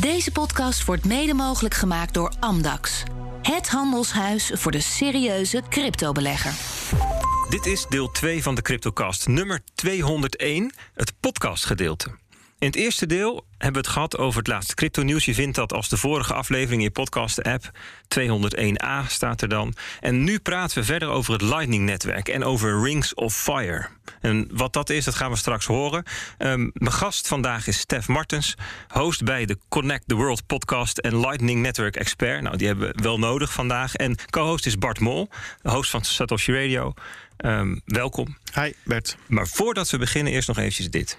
Deze podcast wordt mede mogelijk gemaakt door Amdax. Het handelshuis voor de serieuze cryptobelegger. Dit is deel 2 van de CryptoCast, nummer 201, het podcastgedeelte. In het eerste deel hebben we het gehad over het laatste crypto-nieuws. Je vindt dat als de vorige aflevering in je podcast-app. 201a staat er dan. En nu praten we verder over het Lightning-netwerk en over Rings of Fire. En wat dat is, dat gaan we straks horen. Um, mijn gast vandaag is Stef Martens, host bij de Connect the World podcast en Lightning Network expert. Nou, die hebben we wel nodig vandaag. En co-host is Bart Mol, host van Satoshi Radio. Um, welkom. Hi, Bert. Maar voordat we beginnen, eerst nog eventjes dit.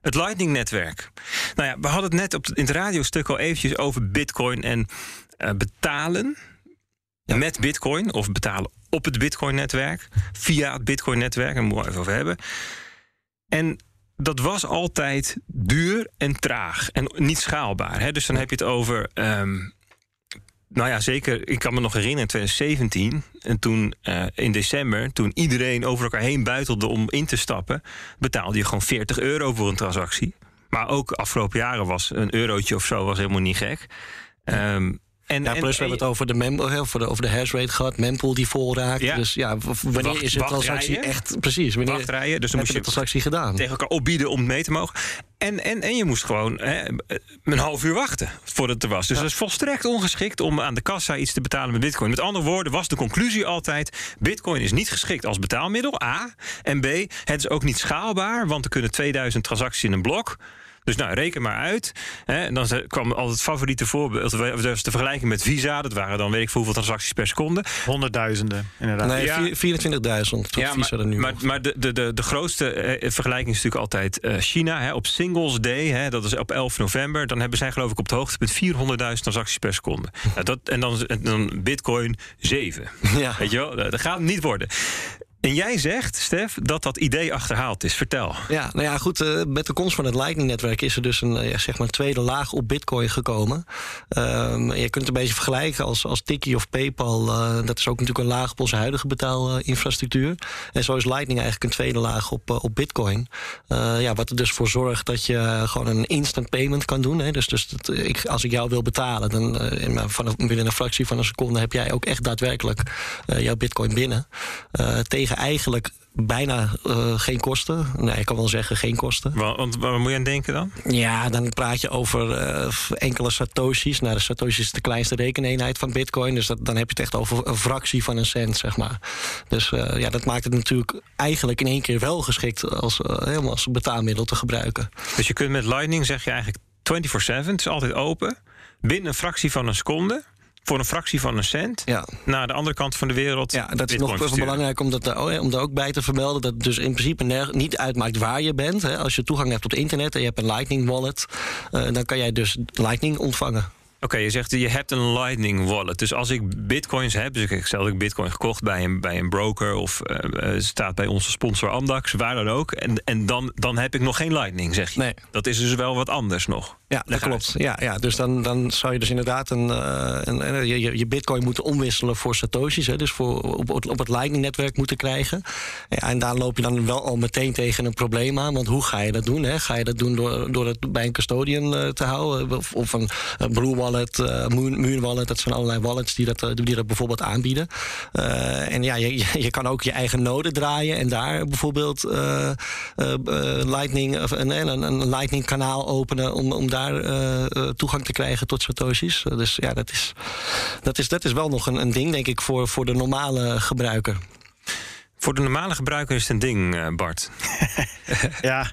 Het Lightning-netwerk. Nou ja, we hadden het net op, in het radiostuk al eventjes over Bitcoin en uh, betalen met Bitcoin of betalen op het Bitcoin-netwerk via het Bitcoin-netwerk. Daar moeten we even over hebben. En dat was altijd duur en traag en niet schaalbaar. Hè? Dus dan heb je het over um, nou ja, zeker. Ik kan me nog herinneren in 2017. En toen uh, in december, toen iedereen over elkaar heen buitelde om in te stappen, betaalde je gewoon 40 euro voor een transactie. Maar ook afgelopen jaren was een eurotje of zo was helemaal niet gek. Um, en, ja, plus we hebben het over de, mem over de, over de hash rate gehad, mempool die vol raakt. Ja. Dus ja, wanneer Wacht, is de transactie echt precies? Wanneer wachtrijen, dus dan moest je de transactie gedaan. Tegen elkaar opbieden om mee te mogen. En, en, en je moest gewoon hè, een half uur wachten voordat het er was. Dus ja. dat is volstrekt ongeschikt om aan de kassa iets te betalen met bitcoin. Met andere woorden was de conclusie altijd... bitcoin is niet geschikt als betaalmiddel, A. En B, het is ook niet schaalbaar... want er kunnen 2000 transacties in een blok... Dus nou, reken maar uit. Hè, en dan kwam altijd het favoriete voorbeeld. Dat was de vergelijking met Visa. Dat waren dan weet ik hoeveel transacties per seconde. Honderdduizenden, inderdaad. Nee, ja. 24.000 ja, Visa maar, er nu maar, maar de, de, de, de grootste eh, vergelijking is natuurlijk altijd uh, China. Hè, op Singles Day, hè, dat is op 11 november. Dan hebben zij geloof ik op het hoogtepunt 400.000 transacties per seconde. Nou, dat, en dan, dan Bitcoin 7. Ja. Weet je wel, dat gaat niet worden. En jij zegt, Stef, dat dat idee achterhaald is. Vertel. Ja, nou ja, goed. Uh, met de komst van het Lightning-netwerk is er dus een zeg maar tweede laag op Bitcoin gekomen. Um, je kunt het een beetje vergelijken als, als Tiki of PayPal. Uh, dat is ook natuurlijk een laag op onze huidige betaalinfrastructuur. en zo is Lightning eigenlijk een tweede laag op, op Bitcoin. ja, wat er dus voor zorgt dat je gewoon een instant payment kan doen. Hè. Dus, dus ik, als ik jou wil betalen, dan van, binnen een fractie van een seconde heb jij ook echt daadwerkelijk jouw Bitcoin binnen. tegen eigenlijk bijna uh, geen kosten. Nee, ik kan wel zeggen geen kosten. Want waar moet je aan denken dan? Ja, dan praat je over uh, enkele satoshis. Nou, de satoshi is de kleinste rekeneenheid van bitcoin. Dus dat, dan heb je het echt over een fractie van een cent, zeg maar. Dus uh, ja, dat maakt het natuurlijk eigenlijk in één keer wel geschikt... als, helemaal als betaalmiddel te gebruiken. Dus je kunt met Lightning, zeg je eigenlijk 24-7, het is altijd open... binnen een fractie van een seconde voor een fractie van een cent ja. naar de andere kant van de wereld. Ja, dat is nog belangrijk om, dat, oh om daar ook bij te vermelden. Dat het dus in principe niet uitmaakt waar je bent. Hè. Als je toegang hebt tot internet en je hebt een Lightning wallet, uh, dan kan jij dus Lightning ontvangen. Oké, je zegt je hebt een Lightning wallet. Dus als ik bitcoins heb, dus ik stel dat ik bitcoin gekocht bij een, bij een broker of uh, staat bij onze sponsor Amdax, waar dan ook. En, en dan, dan heb ik nog geen Lightning, zeg je. Nee. Dat is dus wel wat anders nog. Ja, dat klopt. Ja, ja, dus dan, dan zou je dus inderdaad een, uh, een, je, je bitcoin moeten omwisselen voor satoshis. Hè, dus voor, op, op het Lightning-netwerk moeten krijgen. Ja, en daar loop je dan wel al meteen tegen een probleem aan. Want hoe ga je dat doen? Hè? Ga je dat doen door, door het bij een custodian uh, te houden? Of, of een Blue Wallet, uh, Moon, Moon Wallet. Dat zijn allerlei wallets die dat, die dat bijvoorbeeld aanbieden. en ja, je, je kan ook je eigen node draaien. En daar bijvoorbeeld Lightning, of een, een, een Lightning-kanaal openen om, om daar daar uh, toegang te krijgen tot satoshis. dus ja, dat is, dat is, dat is wel nog een, een ding, denk ik, voor, voor de normale gebruiker. Voor de normale gebruiker is het een ding, Bart. ja,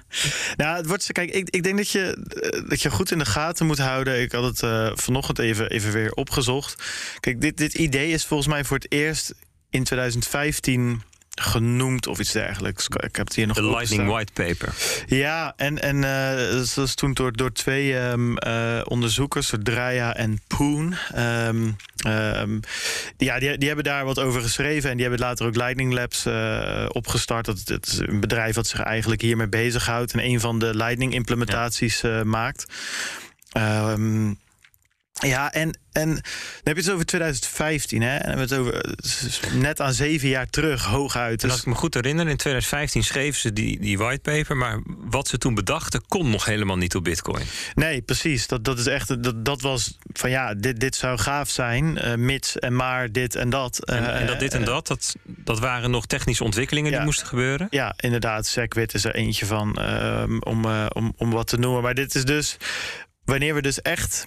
nou, het wordt, kijk, ik, ik denk dat je, dat je goed in de gaten moet houden. Ik had het uh, vanochtend even, even weer opgezocht. Kijk, dit, dit idee is volgens mij voor het eerst in 2015 genoemd of iets dergelijks. Ik heb het hier nog De Lightning White Paper. Ja, en, en uh, dat is toen door, door twee um, uh, onderzoekers, Draya en Poon. Um, um, ja, die, die hebben daar wat over geschreven en die hebben later ook Lightning Labs uh, opgestart. Dat, dat is een bedrijf dat zich eigenlijk hiermee bezighoudt en een van de Lightning implementaties ja. maakt. Um, ja, en, en dan heb je het over 2015, hè? En hebben het over net aan zeven jaar terug, hooguit. Dus... als ik me goed herinner, in 2015 schreven ze die, die whitepaper, maar wat ze toen bedachten kon nog helemaal niet op Bitcoin. Nee, precies. Dat, dat is echt, dat, dat was van ja, dit, dit zou gaaf zijn, uh, mits en maar dit en dat. Uh, en, en, dat dit en dat, dat, dat waren nog technische ontwikkelingen ja, die moesten gebeuren? Ja, inderdaad. SegWit is er eentje van om, om, om wat te noemen. Maar dit is dus wanneer we dus echt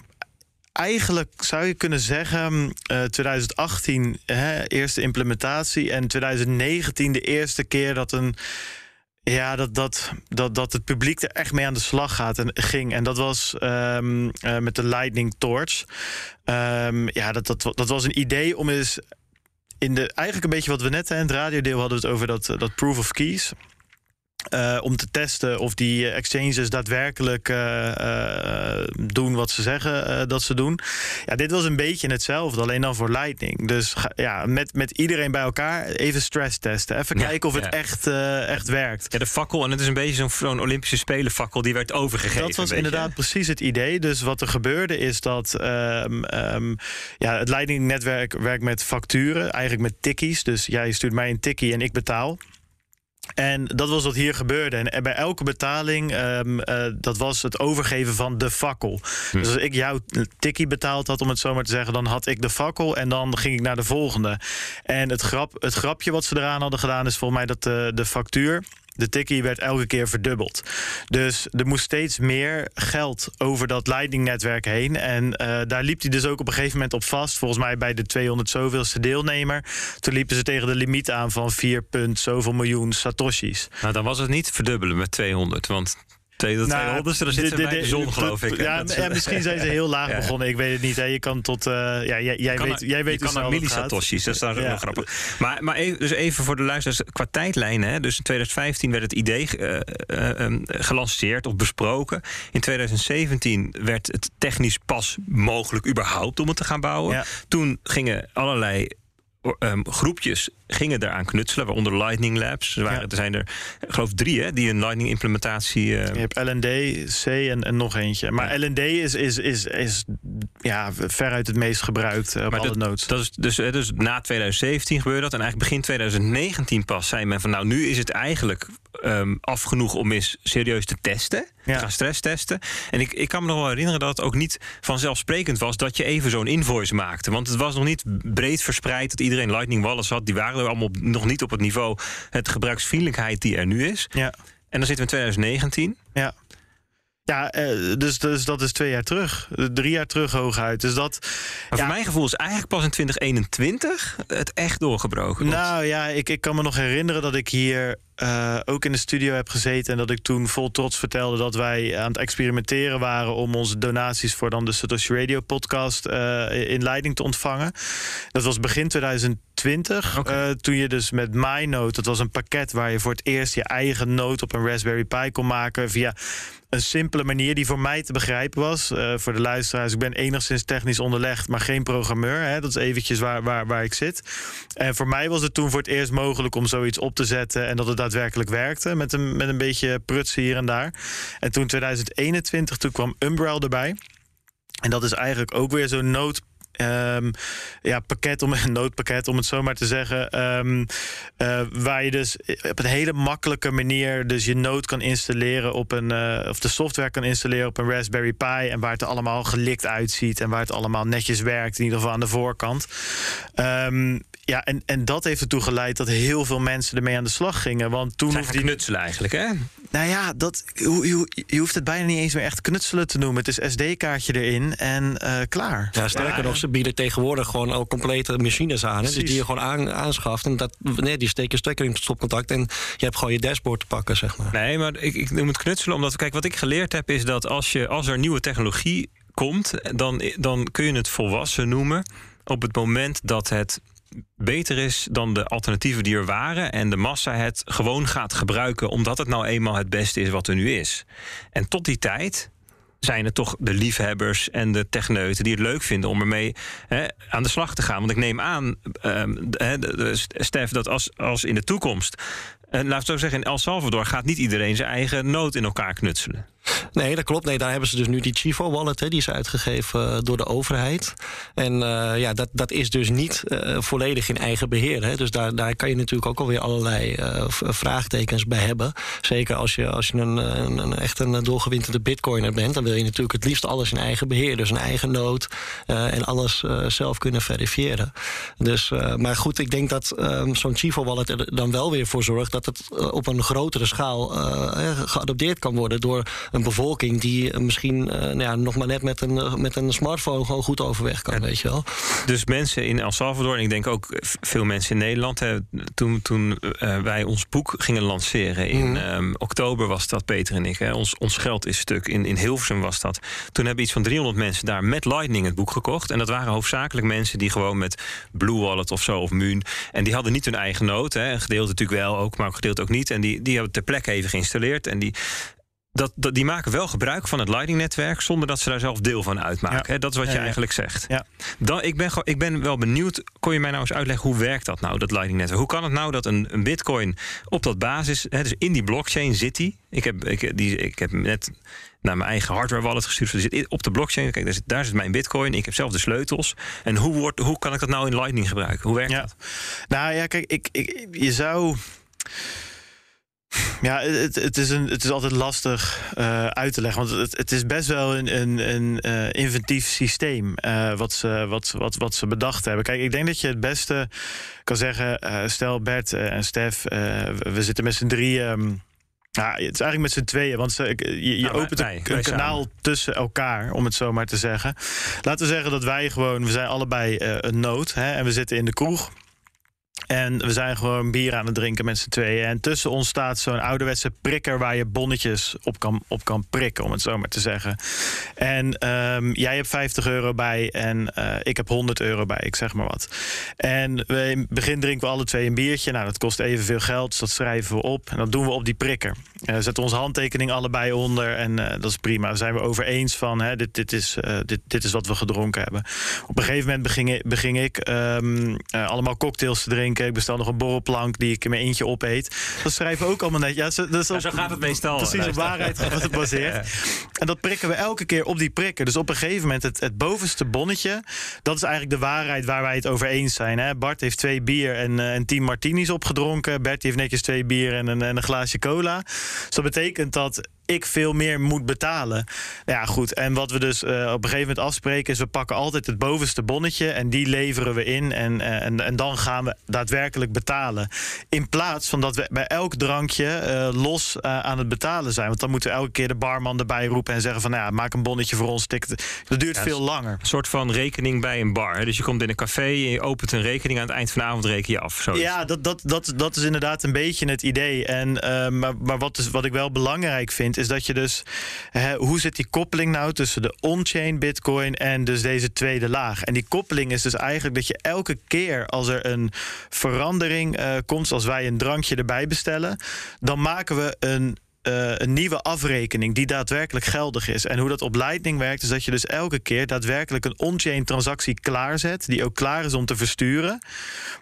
eigenlijk zou je kunnen zeggen, uh, 2018 hè, eerste implementatie en 2019 de eerste keer dat een ja, dat, dat, dat, dat het publiek er echt mee aan de slag gaat en ging. En dat was um, uh, met de Lightning Torch. Um, ja, dat, dat, dat was een idee om eens in de eigenlijk een beetje wat we net in het radiodeel hadden we het over dat, dat proof of keys. Uh, om te testen of die exchanges daadwerkelijk uh, uh, doen wat ze zeggen dat ze doen. Ja, dit was een beetje hetzelfde, alleen dan voor Lightning. Dus ja, met, met iedereen bij elkaar even stress testen. Even ja, kijken of het echt, echt werkt. Ja, de fakkel, en het is een beetje zo'n zo'n Olympische Spelen fakkel die werd overgegeven. Dat was inderdaad precies het idee. Dus wat er gebeurde is dat um, um, ja, het Lightning-netwerk werkt met facturen, eigenlijk met tikkies. Dus jij stuurt mij een tikkie en ik betaal. En dat was wat hier gebeurde. En bij elke betaling, um, uh, dat was het overgeven van de fakkel. Hm. Dus als ik jouw tikkie betaald had, om het zo maar te zeggen, dan had ik de fakkel en dan ging ik naar de volgende. En het, grap, het grapje wat ze eraan hadden gedaan is volgens mij dat de, de factuur de tikkie werd elke keer verdubbeld. Dus er moest steeds meer geld over dat Lightning-netwerk heen. En uh, daar liep hij dus ook op een gegeven moment op vast. Volgens mij bij de 200 zoveelste deelnemer. Toen liepen ze tegen de limiet aan van 4 punt zoveel miljoen satoshis. Nou, dan was het niet verdubbelen met 200. Want 200, nou, 200 daar zitten de, de, bij de zon, geloof ik. Ja, ja, misschien zijn ze heel laag begonnen. Ik weet het niet. Hè. Je kan tot... Uh, ja, jij, jij kan weet, jij weet je kan naar millisatoshis. Dat is dan ja. grappig. Maar, maar even, dus even voor de luisteraars. Qua tijdlijnen. Hè. Dus in 2015 werd het idee uh, uh, um, gelanceerd of besproken. In 2017 werd het technisch pas mogelijk überhaupt om het te gaan bouwen. Toen gingen allerlei um, groepjes gingen eraan knutselen, waaronder Lightning Labs. Er, waren, ja. er zijn er, ik geloof drie, hè, die een Lightning implementatie. Uh... Je hebt LND, C en, en nog eentje. Maar ja. LND is, is, is, is ja, veruit het meest gebruikt uh, op maar alle dat, nodes. Dat is dus, dus na 2017 gebeurde dat. En eigenlijk begin 2019 pas zei men van nou, nu is het eigenlijk um, af genoeg om eens serieus te testen. Ja. Te gaan stress testen. En ik, ik kan me nog wel herinneren dat het ook niet vanzelfsprekend was dat je even zo'n invoice maakte. Want het was nog niet breed verspreid dat iedereen Lightning Wallets had. Die waren allemaal op, nog niet op het niveau het gebruiksvriendelijkheid die er nu is. Ja. En dan zitten we in 2019. Ja. Ja, uh, dus, dus dat is twee jaar terug. Drie jaar terug hooguit. Dus dat, maar ja. voor mijn gevoel is eigenlijk pas in 2021 het echt doorgebroken. Nou ja, ik, ik kan me nog herinneren dat ik hier uh, ook in de studio heb gezeten. En dat ik toen vol trots vertelde dat wij aan het experimenteren waren om onze donaties voor dan de Satoshi Radio podcast uh, in leiding te ontvangen. Dat was begin 2020. Okay. Uh, toen je dus met MyNote, dat was een pakket waar je voor het eerst je eigen note op een Raspberry Pi kon maken via een simpele manier die voor mij te begrijpen was. Uh, voor de luisteraars, ik ben enigszins technisch onderlegd, maar geen programmeur. Hè? Dat is eventjes waar, waar, waar ik zit. En voor mij was het toen voor het eerst mogelijk om zoiets op te zetten en dat het daadwerkelijk werkte. Met een, met een beetje prutsen hier en daar. En toen 2021, toen kwam Umbrel erbij. En dat is eigenlijk ook weer zo'n nood Um, ja, pakket om een noodpakket, om het zo maar te zeggen. Um, uh, waar je dus op een hele makkelijke manier dus je nood kan installeren op een uh, of de software kan installeren op een Raspberry Pi. En waar het allemaal gelikt uitziet en waar het allemaal netjes werkt, in ieder geval aan de voorkant. Um, ja, en, en dat heeft ertoe geleid dat heel veel mensen ermee aan de slag gingen. Want toen hoefde die knutselen eigenlijk, hè? Nou ja, dat, je, je, je, hoeft het bijna niet eens meer echt knutselen te noemen. Het is SD-kaartje erin en uh, klaar. Ja, sterker ja, nog, ze bieden tegenwoordig gewoon al complete machines aan. Hè, dus die je gewoon aan, aanschaft. En dat, nee, die steek je stekker in het stopcontact. En je hebt gewoon je dashboard te pakken, zeg maar. Nee, maar ik, ik noem het knutselen omdat, kijk, wat ik geleerd heb is dat als, je, als er nieuwe technologie komt, dan, dan kun je het volwassen noemen op het moment dat het beter is dan de alternatieven die er waren. En de massa het gewoon gaat gebruiken, omdat het nou eenmaal het beste is wat er nu is. En tot die tijd zijn het toch de liefhebbers en de techneuten die het leuk vinden om ermee hè, aan de slag te gaan. Want ik neem aan, um, Stef, dat als, als in de toekomst. Uh, laat ik zo zeggen, in El Salvador gaat niet iedereen zijn eigen nood in elkaar knutselen. Nee, dat klopt. Nee, daar hebben ze dus nu die Chivo wallet, hè, die is uitgegeven uh, door de overheid. En uh, ja, dat, dat is dus niet uh, volledig in eigen beheer. Hè. Dus daar, daar kan je natuurlijk ook alweer allerlei vraagtekens bij hebben. Zeker als je, als je een, een, echt een doorgewinterde bitcoiner bent, dan wil je natuurlijk het liefst alles in eigen beheer. Dus een eigen nood en alles zelf kunnen verifiëren. Dus, maar goed, ik denk dat um, zo'n Chivo wallet er dan wel weer voor zorgt dat het op een grotere schaal geadopteerd kan worden door een bevolking die misschien uh, nou ja, nog maar net met een, eh, met een smartphone gewoon goed overweg kan, weet je wel. Dus mensen in El Salvador, en ik denk ook veel mensen in Nederland, hè, toen, toen wij ons boek gingen lanceren in mm. um, oktober was dat Peter en ik. Hè, ons, ons geld is stuk. In, in Hilversum was dat. Toen hebben iets van 300 mensen daar met Lightning het boek gekocht. En dat waren hoofdzakelijk mensen die gewoon met Blue Wallet of zo of Muun. En die hadden niet hun eigen nood. Hè, een gedeelte natuurlijk wel ook, maar een gedeelte ook niet. En die, die hebben ter plekke even geïnstalleerd. En die dat, dat, die maken wel gebruik van het Lightning-netwerk zonder dat ze daar zelf deel van uitmaken. Ja. Dat is wat je eigenlijk zegt. Ja. Dan, ik, ben, ik ben wel benieuwd, kon je mij nou eens uitleggen hoe werkt dat nou, dat Lightning-netwerk? Hoe kan het nou dat een, een Bitcoin op dat basis, hè, dus in die blockchain zit die? Ik heb, ik, die, ik heb net naar mijn eigen hardware wallet gestuurd. Die zit op de blockchain. Kijk, daar zit, daar zit mijn bitcoin. Ik heb zelf de sleutels. En hoe, wordt, hoe kan ik dat nou in Lightning gebruiken? Hoe werkt dat? Nou ja, kijk, ik, ik, je zou. Ja, het, het, is, een, het is altijd lastig uh, uit te leggen. Want het, het is best wel een, een, een uh, inventief systeem uh, wat, ze, wat, wat, wat ze bedacht hebben. Kijk, ik denk dat je het beste kan zeggen... stel Bert en Stef, we zitten met z'n drieën... Um, ja, het is eigenlijk met z'n tweeën, want ze, je, je nou, opent een, een kanaal tussen elkaar, om het zo maar te zeggen. Laten we zeggen dat wij gewoon, we zijn allebei een nood hè, en we zitten in de kroeg. En we zijn gewoon bier aan het drinken met z'n tweeën. En tussen ons staat zo'n ouderwetse prikker waar je bonnetjes op kan, op kan prikken, om het zo maar te zeggen. En um, jij hebt 50 euro bij en uh, ik heb 100 euro bij, ik zeg maar wat. En we, in het begin drinken we alle twee een biertje. Nou, dat kost evenveel geld, dus dat schrijven we op. En dat doen we op die prikker. Uh, zetten onze handtekening allebei onder en uh, dat is prima. Daar zijn we over eens van, hè, dit, dit, is, dit, dit is wat we gedronken hebben. Op een gegeven moment beging, beging ik um, allemaal cocktails te drinken ik bestel nog een borrelplank die ik in mijn eentje opeet. Dat schrijven we ook allemaal net. Ja, zo, dat is op, zo gaat het meestal. Precies, op waarheid gebaseerd. En dat prikken we elke keer op die prikken. Dus op een gegeven moment, het, het bovenste bonnetje... dat is eigenlijk de waarheid waar wij het over eens zijn. Hè? Bart heeft twee bier en, uh, en tien martinis opgedronken. Bert heeft netjes twee bier en een, en een glaasje cola. Dus dat betekent dat ik veel meer moet betalen. Ja, goed. En wat we dus uh, op een gegeven moment afspreken is... we pakken altijd het bovenste bonnetje en die leveren we in. En, uh, en, en dan gaan we daadwerkelijk betalen. In plaats van dat we bij elk drankje uh, los aan het betalen zijn. Want dan moeten we elke keer de barman erbij roepen... en zeggen van, nou ja, maak een bonnetje voor ons. Dat duurt veel langer. Een soort van rekening bij een bar. Dus je komt in een café en je opent een rekening... aan het eind van de avond reken je af. Zoiets. Ja, dat, dat, dat, dat is inderdaad een beetje het idee. En, maar maar wat, is, wat ik wel belangrijk vind is dat je dus... Hè, hoe zit die koppeling nou tussen de on-chain bitcoin en dus deze tweede laag? En die koppeling is dus eigenlijk dat je elke keer als er een verandering uh, komt... als wij een drankje erbij bestellen, dan maken we een uh, een nieuwe afrekening die daadwerkelijk geldig is. En hoe dat op Lightning werkt, is dat je dus elke keer daadwerkelijk een on-chain transactie klaarzet, die ook klaar is om te versturen.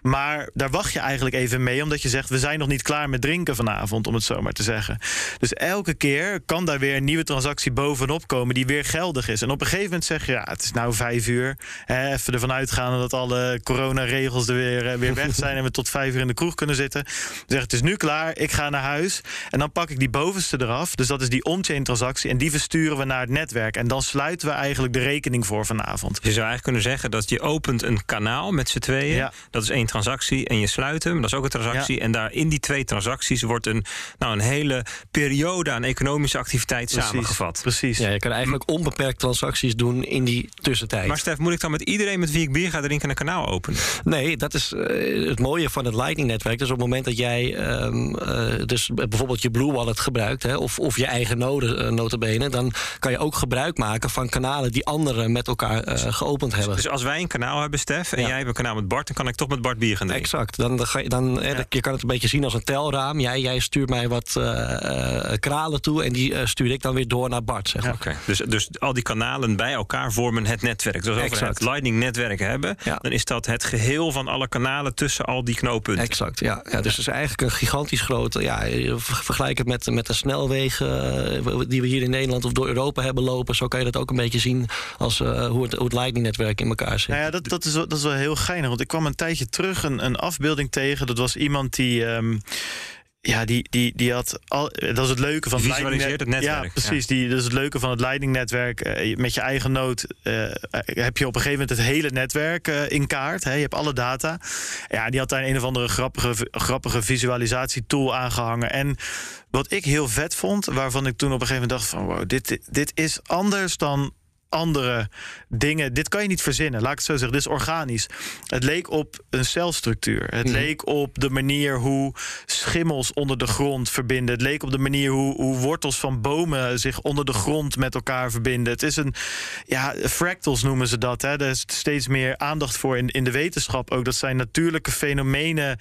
Maar daar wacht je eigenlijk even mee, omdat je zegt: we zijn nog niet klaar met drinken vanavond, om het zo maar te zeggen. Dus elke keer kan daar weer een nieuwe transactie bovenop komen die weer geldig is. En op een gegeven moment zeg je: ja, het is nou vijf uur. Hè, even ervan uitgaan dat alle coronaregels er weer, eh, weer weg zijn en we tot vijf uur in de kroeg kunnen zitten. Zeg: het is nu klaar, ik ga naar huis. En dan pak ik die boven bovenste eraf. Dus dat is die on-chain transactie. En die versturen we naar het netwerk. En dan sluiten we eigenlijk de rekening voor vanavond. Je zou eigenlijk kunnen zeggen dat je opent een kanaal met z'n tweeën. Ja. Dat is één transactie. En je sluit hem. Dat is ook een transactie. Ja. En daar in die twee transacties wordt een, nou, een hele periode aan economische activiteit Precies. samengevat. Precies. Ja, je kan eigenlijk onbeperkt transacties doen in die tussentijd. Maar Stef, moet ik dan met iedereen met wie ik bier ga drinken een kanaal openen? Nee, dat is uh, het mooie van het Lightning-netwerk. Dus op het moment dat jij um, uh, dus bijvoorbeeld je Blue Wallet gebruikt gebruikt, hè, of, of je eigen node uh, notabene, dan kan je ook gebruik maken van kanalen die anderen met elkaar uh, geopend hebben. Dus als wij een kanaal hebben, Stef, en jij hebt een kanaal met Bart, dan kan ik toch met Bart bier gaan drinken. Exact. Dan, dan, ga je, dan ja. je kan het een beetje zien als een telraam. Jij, jij stuurt mij wat uh, kralen toe en die stuur ik dan weer door naar Bart. Zeg maar. Dus, dus al die kanalen bij elkaar vormen het netwerk. Dus als we het Lightning-netwerk hebben, dan is dat het geheel van alle kanalen tussen al die knooppunten. Exact. Ja. ja dus het is eigenlijk een gigantisch grote. Ja, vergelijk het met, met de snelwegen die we hier in Nederland of door Europa hebben lopen. Zo kan je dat ook een beetje zien als hoe, het, hoe Lightning-netwerk in elkaar zit. Nou ja, dat, dat, is, dat is wel heel geinig. Want ik kwam een tijdje terug een, een afbeelding tegen. Dat was iemand die. Um, ja, die, die, die had al. Dat is het leuke van het Visualiseert het netwerk. Ja, precies. Die, dat is het leuke van het leidingnetwerk. Uh, met je eigen nood uh, heb je op een gegeven moment het hele netwerk uh, in kaart. Hè. Je hebt alle data. Ja, die had daar een of andere grappige, grappige visualisatietool aangehangen. En wat ik heel vet vond, waarvan ik toen op een gegeven moment dacht: van wow, dit, dit is anders dan andere dingen. Dit kan je niet verzinnen, laat ik het zo zeggen. Dit is organisch. Het leek op een celstructuur. Het mhm. leek op de manier hoe schimmels onder de grond verbinden. Het leek op de manier hoe, hoe wortels van bomen zich onder de grond met elkaar verbinden. Het is een, ja, fractals noemen ze dat. Hè. Er is steeds meer aandacht voor in, in de wetenschap ook. Dat zijn natuurlijke fenomenen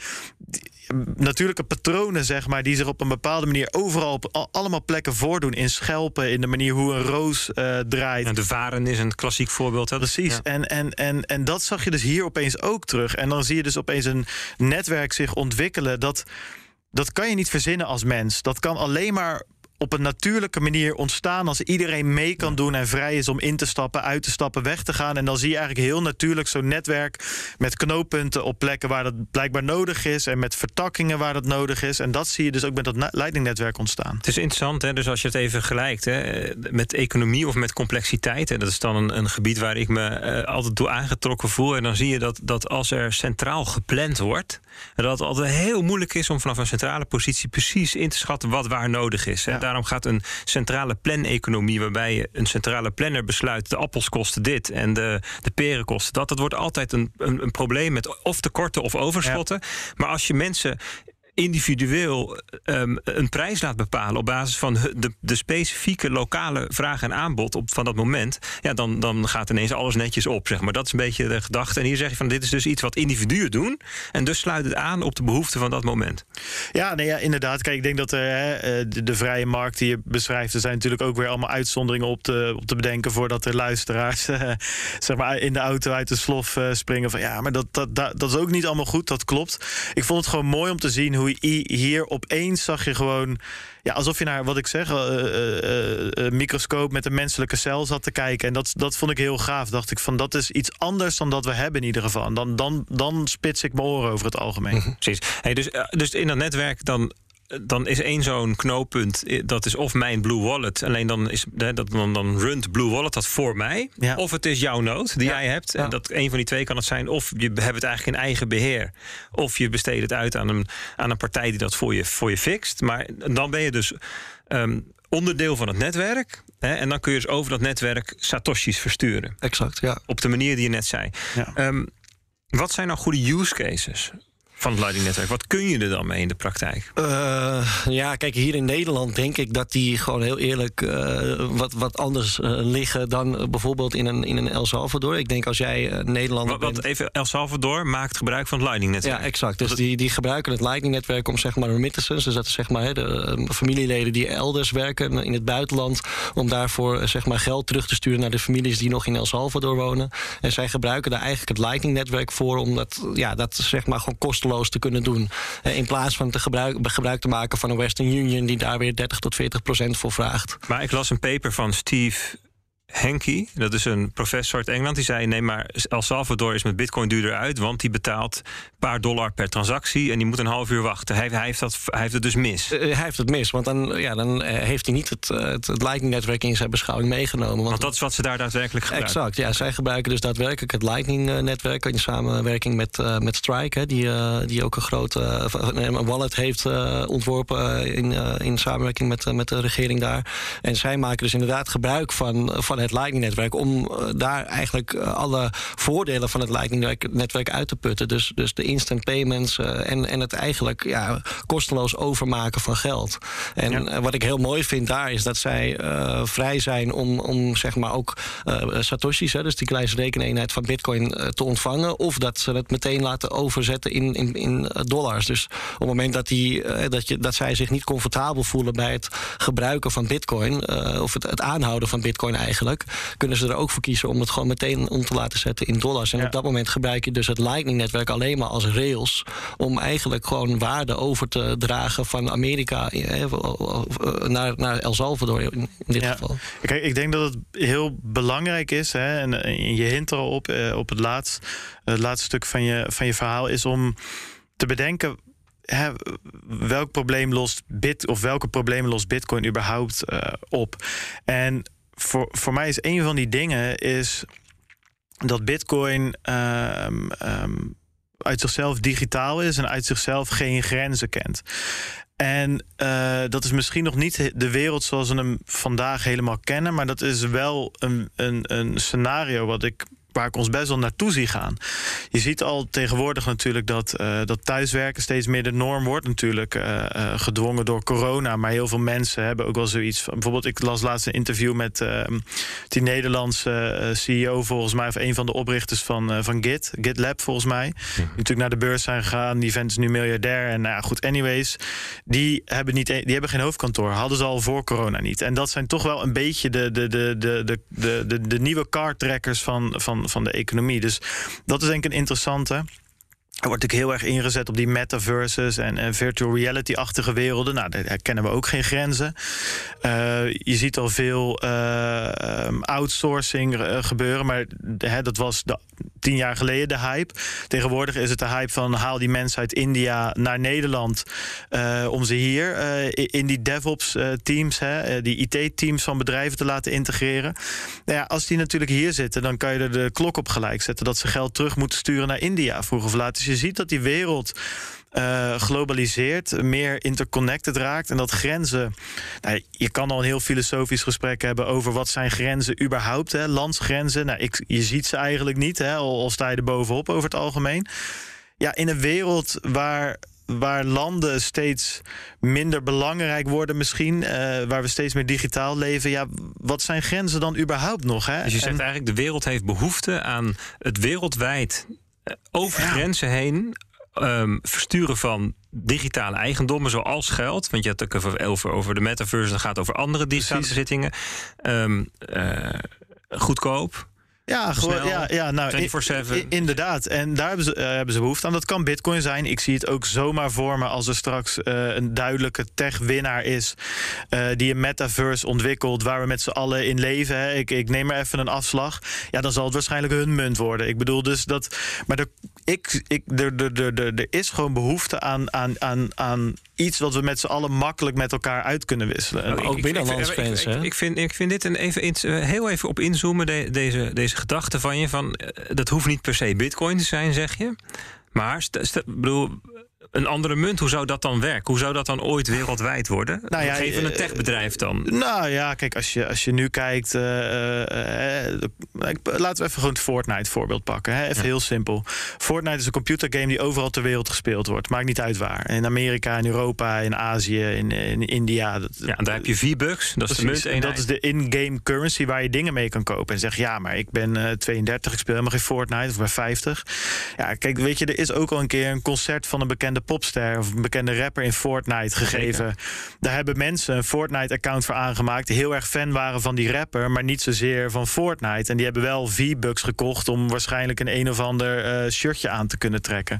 natuurlijke patronen, zeg maar, die zich op een bepaalde manier overal op allemaal plekken voordoen. In schelpen, in de manier hoe een roos uh, draait. En de varen is een klassiek voorbeeld. Hè? Precies. En, en, en, en dat zag je dus hier opeens ook terug. En dan zie je dus opeens een netwerk zich ontwikkelen. Dat, dat kan je niet verzinnen als mens. Dat kan alleen maar op een natuurlijke manier ontstaan als iedereen mee kan doen en vrij is om in te stappen, uit te stappen, weg te gaan. En dan zie je eigenlijk heel natuurlijk zo'n netwerk met knooppunten op plekken waar dat blijkbaar nodig is en met vertakkingen waar dat nodig is. En dat zie je dus ook met dat leidingnetwerk ontstaan. Het is interessant, hè? dus als je het even gelijkt hè, met economie of met complexiteit, hè, dat is dan een, een gebied waar ik me uh, altijd toe aangetrokken voel. En dan zie je dat, dat als er centraal gepland wordt, dat het altijd heel moeilijk is om vanaf een centrale positie precies in te schatten wat waar nodig is. Daarom gaat een centrale planeconomie, waarbij je een centrale planner besluit: de appels kosten dit en de, de peren kosten dat. Dat wordt altijd een, een, een probleem met of tekorten of overschotten. Maar als je mensen individueel um, een prijs laat bepalen op basis van de, de specifieke lokale vraag en aanbod op, van dat moment, ja, dan, dan gaat ineens alles netjes op. Zeg maar. Dat is een beetje de gedachte. En hier zeg je van dit is dus iets wat individuen doen. En dus sluit het aan op de behoeften van dat moment. Ja, nee, ja inderdaad. Kijk, ik denk dat uh, de, de, vrije markt die je beschrijft, er zijn natuurlijk ook weer allemaal uitzonderingen op te, op te bedenken voordat de luisteraars uh, zeg maar in de auto uit de slof springen. Van ja, maar dat, dat, dat, dat is ook niet allemaal goed. Dat klopt. Ik vond het gewoon mooi om te zien hoe hier opeens zag je gewoon. Ja, alsof je naar wat ik zeg, uh, microscoop met een menselijke cel zat te kijken. En dat, dat vond ik heel gaaf. Dacht ik van dat is iets anders dan dat we hebben in ieder geval. Dan, dan, dan spits ik mijn oren over het algemeen. Mhm, precies. Hey, dus, dus in dat netwerk dan dan is één zo'n knooppunt, dat is of mijn Blue Wallet. Alleen dan, is, dat, dan, dan runt Blue Wallet dat voor mij. Of het is jouw nood die jij hebt. En dat, een van die twee kan het zijn. Of je hebt het eigenlijk in eigen beheer. Of je besteedt het uit aan een, aan een partij die dat voor je, voor je fixt. Maar dan ben je dus um, onderdeel van het netwerk. Hè, en dan kun je dus over dat netwerk satoshis versturen. Exact, ja. Op de manier die je net zei. Um, wat zijn nou goede use cases? Van het Lightning-netwerk. Wat kun je er dan mee in de praktijk? Uh, ja, kijk, hier in Nederland denk ik dat die gewoon heel eerlijk uh, wat, wat anders uh, liggen dan bijvoorbeeld in een, in een El Salvador. Ik denk als jij Nederlander. Wat, wat, even, El Salvador maakt gebruik van het Lightning-netwerk. Ja, exact. Dus die, die gebruiken het Lightning-netwerk om zeg maar remittances, dus dat is zeg maar de familieleden die elders werken in het buitenland, om daarvoor zeg maar geld terug te sturen naar de families die nog in El Salvador wonen. En zij gebruiken daar eigenlijk het Lightning-netwerk voor, omdat ja, dat zeg maar gewoon te kunnen doen. Eh, in plaats van te gebruik, gebruik te maken van een Western Union die daar weer 30 tot 40 procent voor vraagt. Maar ik las een paper van Steve Henky, dat is een professor uit Engeland, die zei: Nee, maar El Salvador is met Bitcoin duurder uit, want die betaalt een paar dollar per transactie en die moet een half uur wachten. Hij, hij heeft, dat, hij heeft het dus mis. Uh, hij heeft het mis, want dan, ja, dan uh, heeft hij niet het, het, het Lightning-netwerk in zijn beschouwing meegenomen. Want, want, dat is wat ze daar daadwerkelijk gebruiken. Exact, ja. Zij gebruiken dus daadwerkelijk het Lightning-netwerk in samenwerking met, uh, met Strike, hè, die, die ook een grote een wallet heeft ontworpen in, in samenwerking met, met de regering daar. En zij maken dus inderdaad gebruik van, van van het Lightning-netwerk. Om daar eigenlijk alle voordelen van het Lightning-netwerk uit te putten. Dus, dus de instant payments en, en het eigenlijk ja, kosteloos overmaken van geld. En wat ik heel mooi vind daar is dat zij vrij zijn om, om zeg maar ook Satoshi's, hè, dus die kleine rekeneenheid van Bitcoin, te ontvangen. Of dat ze het meteen laten overzetten in, in, in dollars. Dus op het moment dat, die, dat, je, dat zij zich niet comfortabel voelen bij het gebruiken van Bitcoin, of het, het, aanhouden van Bitcoin eigenlijk, kunnen ze er ook voor kiezen om het gewoon meteen om te laten zetten in dollars. En op dat moment gebruik je dus het Lightning-netwerk alleen maar als rails om eigenlijk gewoon waarde over te dragen van Amerika eh, naar, naar El Salvador in, dit geval. Kijk, ik denk dat het heel belangrijk is, hè, en je hint er al op, eh, op het, laatst, het laatste stuk van je, van je verhaal, is om te bedenken hè, welk probleem lost Bit of welke problemen lost Bitcoin überhaupt uh, op? En voor, voor mij is een van die dingen is dat Bitcoin um, um, uit zichzelf digitaal is en uit zichzelf geen grenzen kent. En uh, dat is misschien nog niet de wereld zoals we hem vandaag helemaal kennen, maar dat is wel een, een, een scenario wat ik waar ik ons best wel naartoe zie gaan. Je ziet al tegenwoordig natuurlijk dat, uh, dat thuiswerken steeds meer de norm wordt. Natuurlijk uh, uh, gedwongen door corona. Maar heel veel mensen hebben ook wel zoiets van. Bijvoorbeeld, ik las laatst een interview met ehm, die Nederlandse CEO, volgens mij, of een van de oprichters van, van Git, GitLab, volgens mij. Die mhm. natuurlijk naar de beurs zijn gegaan. Die vent is nu miljardair. En nou ja, goed, anyways. Die hebben, niet, e-, die hebben geen hoofdkantoor. Hadden ze al voor corona niet. En dat zijn toch wel een beetje de, de, de, de, de, de, de, de nieuwe trekkers van, van, van de economie. Dus dat is denk ik een interessante. Er wordt natuurlijk heel erg ingezet op die metaverses en, en virtual reality-achtige werelden. Nou, daar kennen we ook geen grenzen. Uh, je ziet al veel uh, outsourcing uh, gebeuren, maar hè, dat was de tien jaar geleden de hype. Tegenwoordig is het de hype van haal die mensen uit India naar Nederland om ze hier in die DevOps teams, hè, die IT-teams van bedrijven te laten integreren. Nou ja, als die natuurlijk hier zitten, dan kan je er de klok op gelijk zetten dat ze geld terug moeten sturen naar India vroeg of laat. Je ziet dat die wereld uh, globaliseert, meer interconnected raakt. En dat grenzen. Nou, je kan al een heel filosofisch gesprek hebben over wat zijn grenzen überhaupt. Hè? Landsgrenzen. Nou, ik, je ziet ze eigenlijk niet, hè? Al, al sta je er bovenop over het algemeen. Ja, in een wereld waar waar landen steeds minder belangrijk worden, misschien, uh, waar we steeds meer digitaal leven. Ja, wat zijn grenzen dan überhaupt nog? Hè? Dus je zegt eigenlijk, de wereld heeft behoefte aan het wereldwijd eh, over ja. grenzen heen um, versturen van digitale eigendommen, zoals geld. Want je hebt het ook over, over de metaverse, dat gaat over andere digitale bezittingen. Um, uh, goedkoop. Ja, gewoon, ja, ja nou, inderdaad. En daar hebben ze, uh, hebben ze behoefte aan. Dat kan Bitcoin zijn. Ik zie het ook zomaar voor me als er straks uh, een duidelijke tech-winnaar is. Uh, die een metaverse ontwikkelt waar we met z'n allen in leven. Hè. Ik, ik neem maar even een afslag. Ja, dan zal het waarschijnlijk hun munt worden. Ik bedoel dus dat. Maar er, ik, ik, er, er, er, er is gewoon behoefte aan, aan, aan, aan iets wat we met z'n allen makkelijk met elkaar uit kunnen wisselen. ook binnenlands Ik, ik, vind, ik vind dit een even, heel even op inzoomen, de, deze, deze gedachte van je. Van, eh, dat hoeft niet per se bitcoin te zijn, zeg je. Maar bedoel, een andere munt, hoe zou dat dan werken? Hoe zou dat dan ooit wereldwijd worden? Nou ja, Geven een eh, techbedrijf dan? Nou ja, kijk, als je, als je nu kijkt... Uh, uh, laten we even gewoon het Fortnite voorbeeld pakken. Hè? Even heel simpel. Fortnite is een computergame die overal ter wereld gespeeld wordt. Maakt niet uit waar. In Amerika, in Europa, in Azië, in, in India. Dat, ja, daar heb je V-Bucks. Dat is de munt. En dat is de in-game currency waar je dingen mee kan kopen. En zeg, ja, maar ik ben 32, ik speel helemaal geen Fortnite. Of ben 50. Ja, kijk, weet je, er is ook al een keer een concert van een bekende popster of een bekende rapper in Fortnite gegeven. Daar hebben mensen een Fortnite-account voor aangemaakt. Die heel erg fan waren van die rapper, maar niet zozeer van Fortnite. En die hebben wel V-Bucks gekocht om waarschijnlijk een een of ander uh, shirtje aan te kunnen trekken.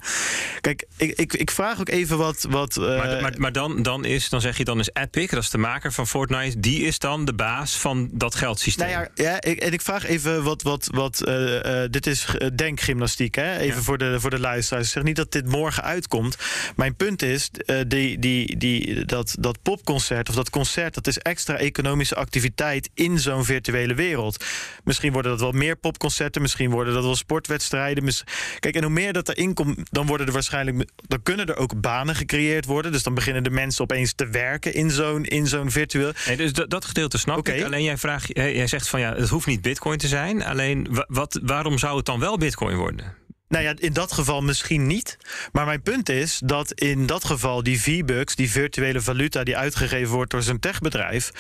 Kijk, ik, ik, ik vraag ook even wat. wat uh... maar, maar, maar, dan, dan, is, dan zeg je dan is Epic, dat is de maker van Fortnite, die is dan de baas van dat geldsysteem. Nou ja, ja ik, en ik vraag even wat. wat, wat uh, dit is denkgymnastiek, hè? Even ja. voor, de, voor de luisteraars. Ik zeg niet dat dit morgen uitkomt. Mijn punt is, uh, die, die, die, dat, dat popconcert of dat concert, dat is extra economische activiteit in zo'n virtuele wereld. Misschien worden dat wel meer popconcerten, misschien worden dat wel sportwedstrijden. Kijk, en hoe meer dat erin komt, dan worden er waarschijnlijk, dan kunnen er ook banen gecreëerd worden. Dus dan beginnen de mensen opeens te werken in zo'n in zo'n virtueel. Nee, dus dat, dat gedeelte snap okay. ik. Alleen jij vraagt, jij zegt van ja, het hoeft niet Bitcoin te zijn. Alleen wat, waarom zou het dan wel Bitcoin worden? Nou ja, in dat geval misschien niet. Maar mijn punt is dat in dat geval die V-Bucks, die virtuele valuta die uitgegeven wordt door zo'n techbedrijf,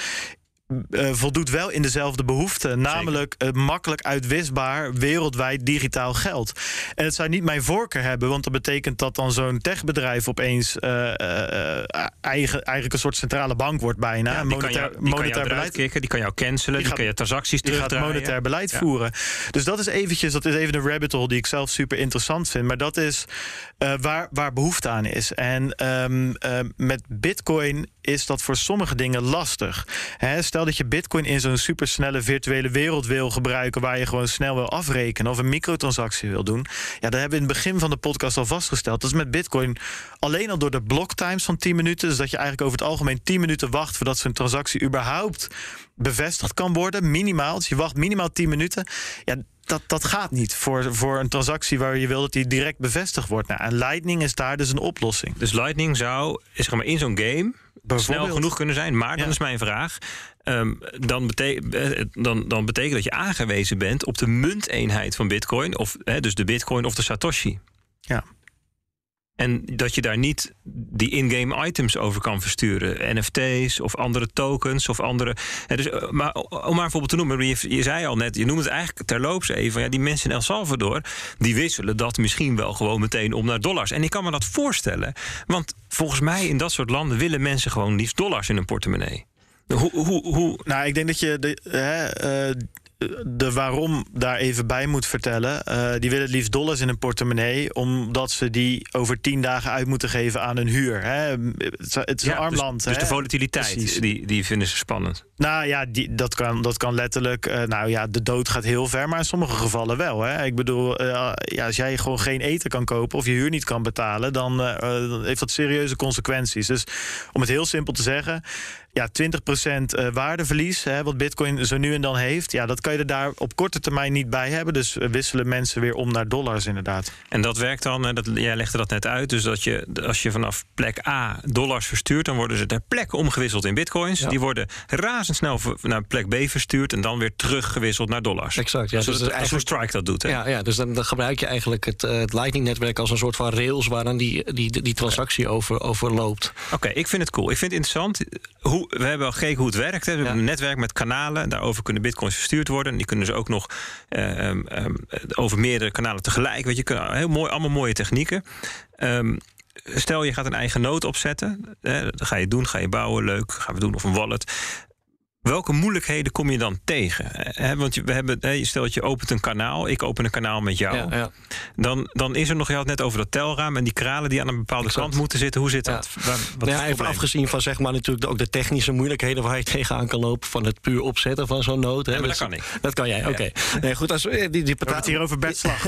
uh, voldoet wel in dezelfde behoefte. Namelijk uh, makkelijk uitwisbaar wereldwijd digitaal geld. En het zou niet mijn voorkeur hebben, want dat betekent dat dan zo'n techbedrijf opeens uh, eigen, eigenlijk een soort centrale bank wordt bijna. Ja, die monetair, kan jou, die monetair kan beleid kicken, die kan jou cancelen, die, die kan je transacties die terugdraaien. gaat monetair beleid voeren. Dus dat is eventjes, dat is even een rabbit hole die ik zelf super interessant vind. Maar dat is waar, waar behoefte aan is. En um, met Bitcoin is dat voor sommige dingen lastig. He, stel dat je Bitcoin in zo'n supersnelle virtuele wereld wil gebruiken, waar je gewoon snel wil afrekenen of een microtransactie wil doen. Ja, dat hebben we in het begin van de podcast al vastgesteld. Dat is met Bitcoin alleen al door de blocktimes van 10 minuten. Dus dat je eigenlijk over het algemeen 10 minuten wacht voordat zo'n transactie überhaupt bevestigd kan worden. Minimaal. Dus je wacht minimaal 10 minuten. Ja, dat, dat gaat niet voor, voor een transactie waar je wil dat die direct bevestigd wordt. Nou, en Lightning is daar dus een oplossing. Dus Lightning zou zeg maar, in zo'n game snel genoeg kunnen zijn. Maar dan is mijn vraag: um, dan, eh, dan, dan betekent dat je aangewezen bent op de munteenheid van Bitcoin, of dus de Bitcoin of de Satoshi. Ja. En dat je daar niet die in-game items over kan versturen. NFT's of andere tokens of andere. Dus, eh, maar om maar een voorbeeld te noemen, je, zei al net, je noemt het eigenlijk terloops even. Ja, die mensen in El Salvador, die wisselen dat misschien wel gewoon meteen om naar dollars. En ik kan me dat voorstellen. Want volgens mij in dat soort landen willen mensen gewoon liefst dollars in hun portemonnee. Hoe, hoe, hoe... Nou, ik denk dat je de, hè, uh, de waarom daar even bij moet vertellen. Uh, die willen het liefst dollars in een portemonnee, omdat ze die over tien dagen uit moeten geven aan hun huur. Hè? Het is een arm dus, land. Dus de volatiliteit, die, die vinden ze spannend. Nou ja, die, dat, kan, dat kan letterlijk. Uh, nou ja, de dood gaat heel ver, maar in sommige gevallen wel. Hè? Ik bedoel, uh, ja, als jij gewoon geen eten kan kopen of je huur niet kan betalen, dan, dan heeft dat serieuze consequenties. Dus om het heel simpel te zeggen, ja, 20% waardeverlies, hè, wat Bitcoin zo nu en dan heeft, ja, dat kan je er daar op korte termijn niet bij hebben. Dus wisselen mensen weer om naar dollars, inderdaad. En dat werkt dan, dat, jij legde dat net uit, dus dat je als je vanaf plek A dollars verstuurt, dan worden ze ter plekke omgewisseld in bitcoins. Die worden razendsnel naar plek B verstuurd en dan weer teruggewisseld naar dollars. Exact. Ja, dus, dus als een strike dat doet. Hè? Ja, ja, dus dan, dan gebruik je eigenlijk het, uh, het Lightning-netwerk als een soort van rails waar dan die, die, die transactie over, over loopt. Oké, ik vind het cool. Ik vind het interessant. Hoe, we hebben al gekeken hoe het werkt. Hè. We hebben een netwerk met kanalen. Daarover kunnen bitcoins verstuurd worden. En die kunnen ze ook nog uh, um, over meerdere kanalen tegelijk. Weet je, heel mooi, allemaal mooie technieken. Um, stel je gaat een eigen node opzetten. Hè, dat ga je doen, ga je bouwen, leuk, gaan we doen. Of een wallet. Welke moeilijkheden kom je dan tegen? He, want we hebben, he, stel dat je opent een kanaal, ik open een kanaal met jou. Ja, ja. Dan, dan is er nog, je had net over dat telraam en die kralen die aan een bepaalde exact. kant moeten zitten. Hoe zit dat? Ja. Wat, wat nou even afgezien van zeg maar natuurlijk ook de technische moeilijkheden waar je tegenaan kan lopen van het puur opzetten van zo'n nood. dat kan ik. Dat kan jij, oké. Nee, goed, als, eh, die, die betaal... het hier over bedslag.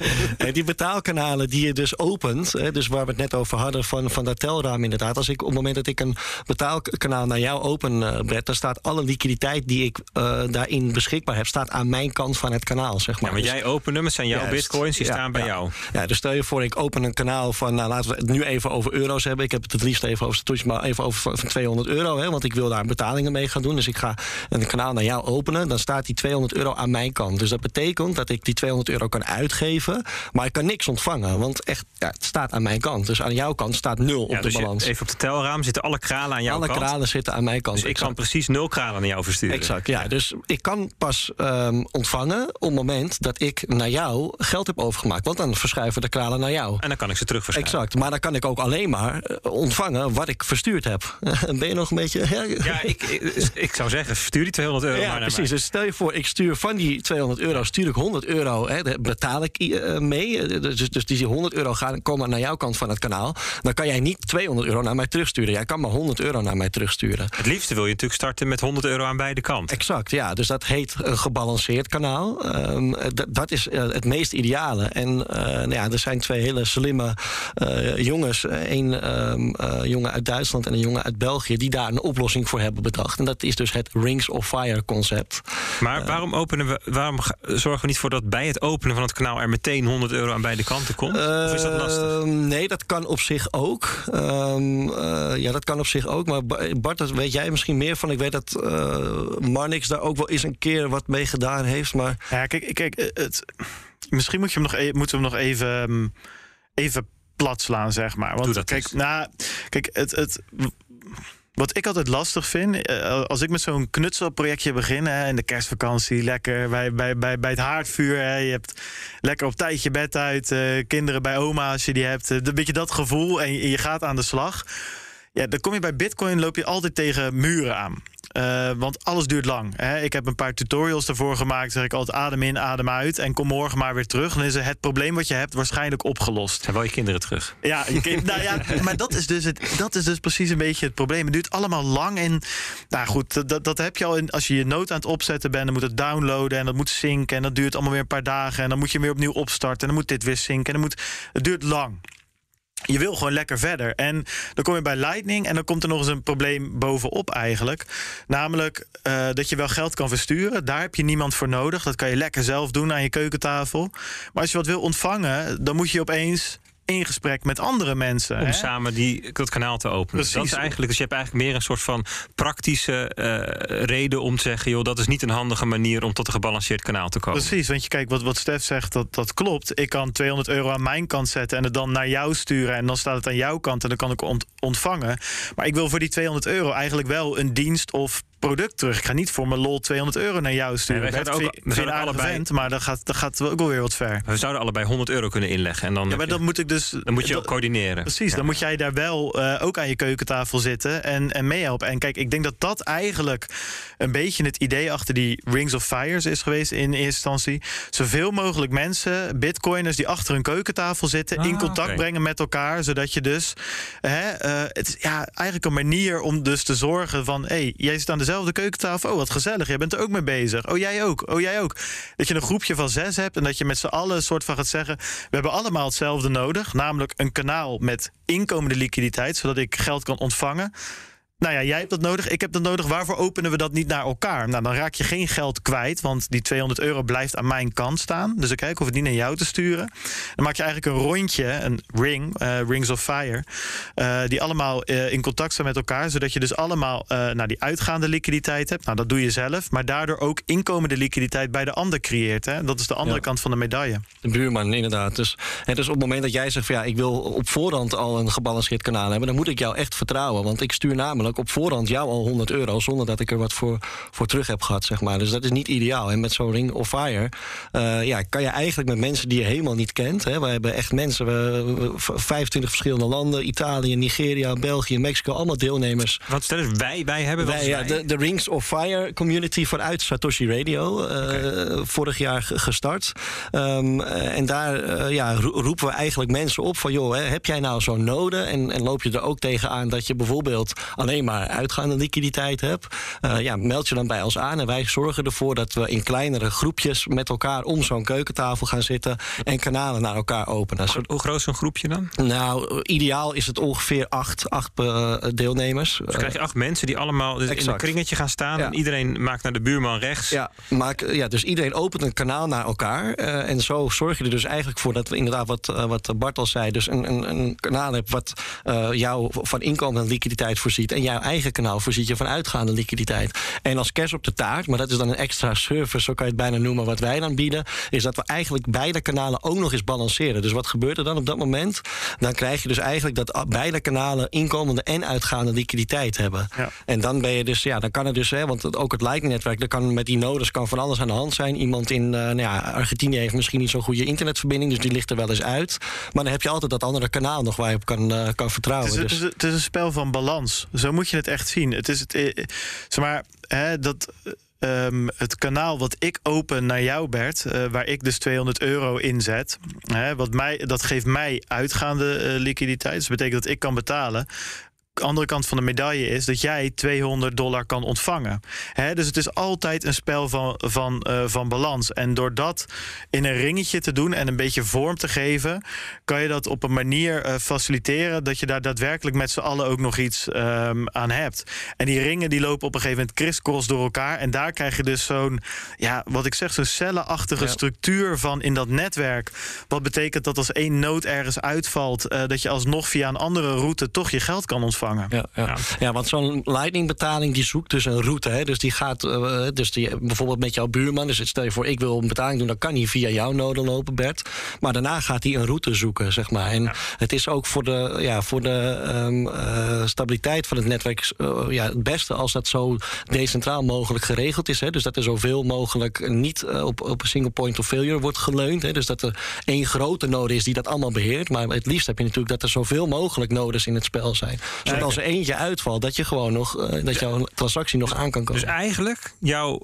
die betaalkanalen die je dus opent, dus waar we het net over hadden van, van dat telraam inderdaad. Als ik op het moment dat ik een betaalkanaal naar jou open uh, dan staat alle liquiditeit die ik uh, daarin beschikbaar heb, staat aan mijn kant van het kanaal. Zeg maar. Ja, maar jij opent hem, het zijn jouw bitcoins, die staan bij jou. Ja, dus stel je voor, ik open een kanaal van, nou laten we het nu even over euro's hebben. Ik heb het het liefst even over toets, maar even over van 200 euro, hè, want ik wil daar betalingen mee gaan doen. Dus ik ga een kanaal naar jou openen, dan staat die 200 euro aan mijn kant. Dus dat betekent dat ik die 200 euro kan uitgeven, maar ik kan niks ontvangen, want echt, ja, het staat aan mijn kant. Dus aan jouw kant staat nul op dus de balans. even op de telraam zitten alle kralen aan jouw alle kant. Alle kralen zitten aan mijn kant. Dus ik kan precies nul kralen naar jou versturen. Exact, ja. Dus ik kan pas um, ontvangen op het moment dat ik naar jou geld heb overgemaakt. Want dan verschuiven de kralen naar jou. En dan kan ik ze terug verschuiven. Exact, maar dan kan ik ook alleen maar eh, ontvangen wat ik verstuurd heb. ben je nog een beetje... ja, ik, ik, ik, zou zeggen, stuur die 200 euro ja, maar precies. Dus stel je voor, ik stuur van die 200 euro, stuur ik 100 euro, hè, betaal ik uh, mee. Dus, dus die 100 euro gaan komen naar jouw kant van het kanaal. Dan kan jij niet 200 euro naar mij terugsturen. Jij kan maar 100 euro naar mij terugsturen. Het liefste wil je natuurlijk natuurlijk starten met 100 euro aan beide kanten. Exact, ja. Dus dat heet een gebalanceerd kanaal. Ehm, dat is eh, het meest ideale. En uh, nou ja, er zijn twee hele slimme uh, jongens. Eén um, jongen uit Duitsland en een jongen uit België... die daar een oplossing voor hebben bedacht. En dat is dus het Rings of Fire concept. Maar waarom, openen we, waarom zorgen we niet voor dat bij het openen van het kanaal... er meteen 100 euro aan beide kanten komt? of is dat lastig? Ehm, nee, dat kan op zich ook. ja, dat kan op zich ook. Maar Bart, dat weet jij misschien meer van. Ik weet dat Marnix daar ook wel eens een keer wat mee gedaan heeft. Maar... Ja, kijk, kijk het, misschien moet je hem nog, e moeten we hem nog even, ehm, even plat slaan, zeg maar. Want dat kijk, nou, kijk, het, het, wat ik altijd lastig vind, eh, als ik met zo'n knutselprojectje begin hè, in de kerstvakantie, lekker bij, bij, bij, bij het haardvuur. Hè, je hebt lekker op tijd je bed uit, uh, kinderen bij oma als je die hebt. Een beetje dat gevoel en je, je gaat aan de slag. Ja, dan kom je bij Bitcoin, loop je altijd tegen muren aan. Uh, want alles duurt lang. Hè. Ik heb een paar tutorials daarvoor gemaakt. Zeg ik altijd adem in, adem uit. En kom morgen maar weer terug. Dan is het probleem wat je hebt waarschijnlijk opgelost. En wel je kinderen terug. Ja, kind, nou ja maar dat is, dus het, dat is dus precies een beetje het probleem. Het duurt allemaal lang. En nou goed, dat, dat heb je al in, als je je nood aan het opzetten bent. Dan moet het downloaden en dat moet zinken. En dat duurt allemaal weer een paar dagen. En dan moet je weer opnieuw opstarten. En dan moet dit weer zinken. En dan moet, het duurt lang je wil gewoon lekker verder. En dan kom je bij Lightning en dan komt er nog eens een probleem bovenop eigenlijk. Namelijk uh, dat je wel geld kan versturen. Daar heb je niemand voor nodig. Dat kan je lekker zelf doen aan je keukentafel. Maar als je wat wil ontvangen, dan moet je opeens in gesprek met andere mensen. Om hè? samen die, dat kanaal te openen. Precies. Dat is eigenlijk, dus je hebt eigenlijk meer een soort van praktische uh, reden om te zeggen: joh, dat is niet een handige manier om tot een gebalanceerd kanaal te komen. Precies, want je kijkt wat, wat Stef zegt, dat, dat klopt. Ik kan 200 euro aan mijn kant zetten en het dan naar jou sturen. En dan staat het aan jouw kant en dan kan ik ont ontvangen. Maar ik wil voor die 200 euro eigenlijk wel een dienst of product terug. Ik ga niet voor mijn lol 200 euro naar jou sturen. Nee, wij ook, we zouden allebei, vent, maar dat gaat, dat gaat ook wel weer wat ver. We zouden allebei 100 euro kunnen inleggen. En dan ja, maar dan moet ik dus. Dan moet je ook coördineren. Precies, ja. dan moet jij daar wel uh, ook aan je keukentafel zitten en, en meehelpen. En kijk, ik denk dat dat eigenlijk een beetje het idee achter die Rings of Fires is geweest in eerste instantie. Zoveel mogelijk mensen, bitcoiners die achter een keukentafel zitten, ah, in contact okay. brengen met elkaar. Zodat je dus. Hè, uh, het is ja, eigenlijk een manier om dus te zorgen van: hé, hey, jij zit aan dezelfde keukentafel. Oh, wat gezellig. Jij bent er ook mee bezig. Oh, jij ook. Oh, jij ook. Dat je een groepje van zes hebt en dat je met z'n allen een soort van gaat zeggen: we hebben allemaal hetzelfde nodig. Namelijk een kanaal met inkomende liquiditeit, zodat ik geld kan ontvangen. Nou ja, jij hebt dat nodig, ik heb dat nodig. Waarvoor openen we dat niet naar elkaar? Nou, dan raak je geen geld kwijt, want die 200 euro blijft aan mijn kant staan. Dus ik, ik hoef het niet naar jou te sturen. Dan maak je eigenlijk een rondje, een ring, uh, Rings of Fire, uh, die allemaal uh, in contact staan met elkaar, zodat je dus allemaal nou, die uitgaande liquiditeit hebt. Nou, dat doe je zelf, maar daardoor ook inkomende liquiditeit bij de ander creëert. Hè? Dat is de andere ja. kant van de medaille. De buurman, inderdaad. Dus, hè, dus op het moment dat jij zegt van ja, ik wil op voorhand al een gebalanceerd kanaal hebben, dan moet ik jou echt vertrouwen, want ik stuur namelijk op voorhand jou al 100 euro zonder dat ik er wat voor, voor terug heb gehad, zeg maar. Dus dat is niet ideaal. En met zo'n Ring of Fire uh, ja, kan je eigenlijk met mensen die je helemaal niet kent. Hè, we hebben echt mensen, we, we, 25 verschillende landen, Italië, Nigeria, België, Mexico, allemaal deelnemers. Wat stel eens, wij, wij hebben wij, ja, de, de, Rings of Fire community vanuit Satoshi Radio, uh, okay. vorig jaar gestart. Um, en daar uh, ja, roepen we eigenlijk mensen op van, joh, hè, heb jij nou zo'n noden? En, en loop je er ook tegenaan dat je bijvoorbeeld alleen maar uitgaande liquiditeit hebt, uh, ja, meld je dan bij ons aan. En wij zorgen ervoor dat we in kleinere groepjes met elkaar om zo'n keukentafel gaan zitten en kanalen naar elkaar openen. Hoe, hoe groot is zo'n groepje dan? Nou, ideaal is het ongeveer acht, acht uh, deelnemers. Dus krijg je acht mensen die allemaal dus in een kringetje gaan staan ja. en iedereen maakt naar de buurman rechts. Ja, maak, ja dus iedereen opent een kanaal naar elkaar. Uh, en zo zorg je er dus eigenlijk voor dat we inderdaad, wat, wat Bart al zei, dus een, een, een kanaal hebt wat jou van inkomen en liquiditeit voorziet. En jouw eigen kanaal voorziet je van uitgaande liquiditeit. En als kerst op de taart, maar dat is dan een extra service, zo kan je het bijna noemen, wat wij dan bieden, is dat we eigenlijk beide kanalen ook nog eens balanceren. Dus wat gebeurt er dan op dat moment? Dan krijg je dus eigenlijk dat beide kanalen inkomende en uitgaande liquiditeit hebben. Ja. En dan ben je dus, ja, dan kan het dus, hè, want ook het Lightning-netwerk, kan met die nodes kan van alles aan de hand zijn. Iemand in uh, nou ja, Argentinië heeft misschien niet zo'n goede internetverbinding, dus die ligt er wel eens uit. Maar dan heb je altijd dat andere kanaal nog waar je op kan, uh, kan vertrouwen. Het is, dus. het, is, het is een spel van balans. Zo moet je het echt zien. Het is het, eh, zeg maar, hè, dat. Um, het kanaal wat ik open naar jou, Bert, uh, waar ik dus 200 euro inzet, hè, wat mij, dat geeft mij uitgaande uh, liquiditeit. Dus dat betekent dat ik kan betalen. Andere kant van de medaille is dat jij 200 dollar kan ontvangen. Hè, dus het is altijd een spel van, van, eh, van balans. En door dat in een ringetje te doen en een beetje vorm te geven, kan je dat op een manier eh, faciliteren dat je daar daadwerkelijk met z'n allen ook nog iets ehm, aan hebt. En die ringen die lopen op een gegeven moment crisscross door elkaar. En daar krijg je dus zo'n, ja, wat ik zeg, zo'n cellenachtige structuur van in dat netwerk. Wat betekent dat als één nood ergens uitvalt, eh, dat je alsnog via een andere route toch je geld kan ontvangen. Ja, ja. ja want zo'n Lightning-betaling die zoekt dus een route. Hè? Dus die gaat uh, dus die, bijvoorbeeld met jouw buurman. Dus stel je voor, ik wil een betaling doen, dan kan hij via jouw noden lopen, Bert. Maar daarna gaat hij een route zoeken, zeg maar. En het is ook voor de, ja, voor de um, uh, stabiliteit van het netwerk ja, het beste als dat zo decentraal mogelijk geregeld is. Hè? Dus dat er zoveel mogelijk niet op, op een single point of failure wordt geleund. Hè? Dus dat er één grote node is die dat allemaal beheert. Maar het liefst heb je natuurlijk dat er zoveel mogelijk nodes in het spel zijn. Als er eentje uitvalt, dat je gewoon nog uh, dat jouw transactie nog aan kan komen. Dus eigenlijk, jouw,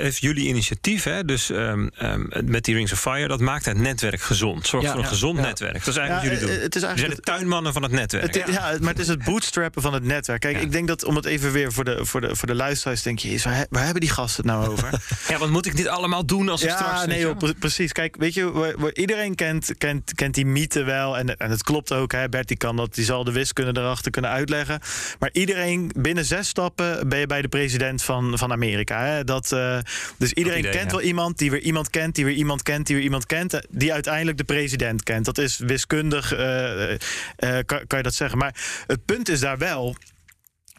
heeft jullie initiatief, hè, dus um, um, met die Rings of Fire, dat maakt het netwerk gezond. Zorgt ja, voor een gezond ja. netwerk. Dat is eigenlijk wat jullie doen. Het is eigenlijk zijn de tuinmannen van het netwerk. Het, ja. maar het is het bootstrappen van het netwerk. Kijk, ik denk dat om het even weer voor de, voor de, voor de luisteraars denk je, waar, waar hebben die gasten het nou over? ja, wat moet ik dit allemaal doen als ik ja, straks... nee, joh, precies. Kijk, weet je, waar, waar iedereen kent, kent, kent die mythe wel. En, en het klopt ook, hè. Bert die kan dat, die zal de wiskunde erachter kunnen uitleggen. Maar iedereen, binnen zes stappen ben je bij de president van, van Amerika. Hè. Dat, uh, dus iedereen kent ja. wel iemand die weer iemand kent, die weer iemand kent, die weer iemand kent, die uiteindelijk de president kent. Dat is wiskundig, uh, uh, kan, kan je dat zeggen. Maar het punt is daar wel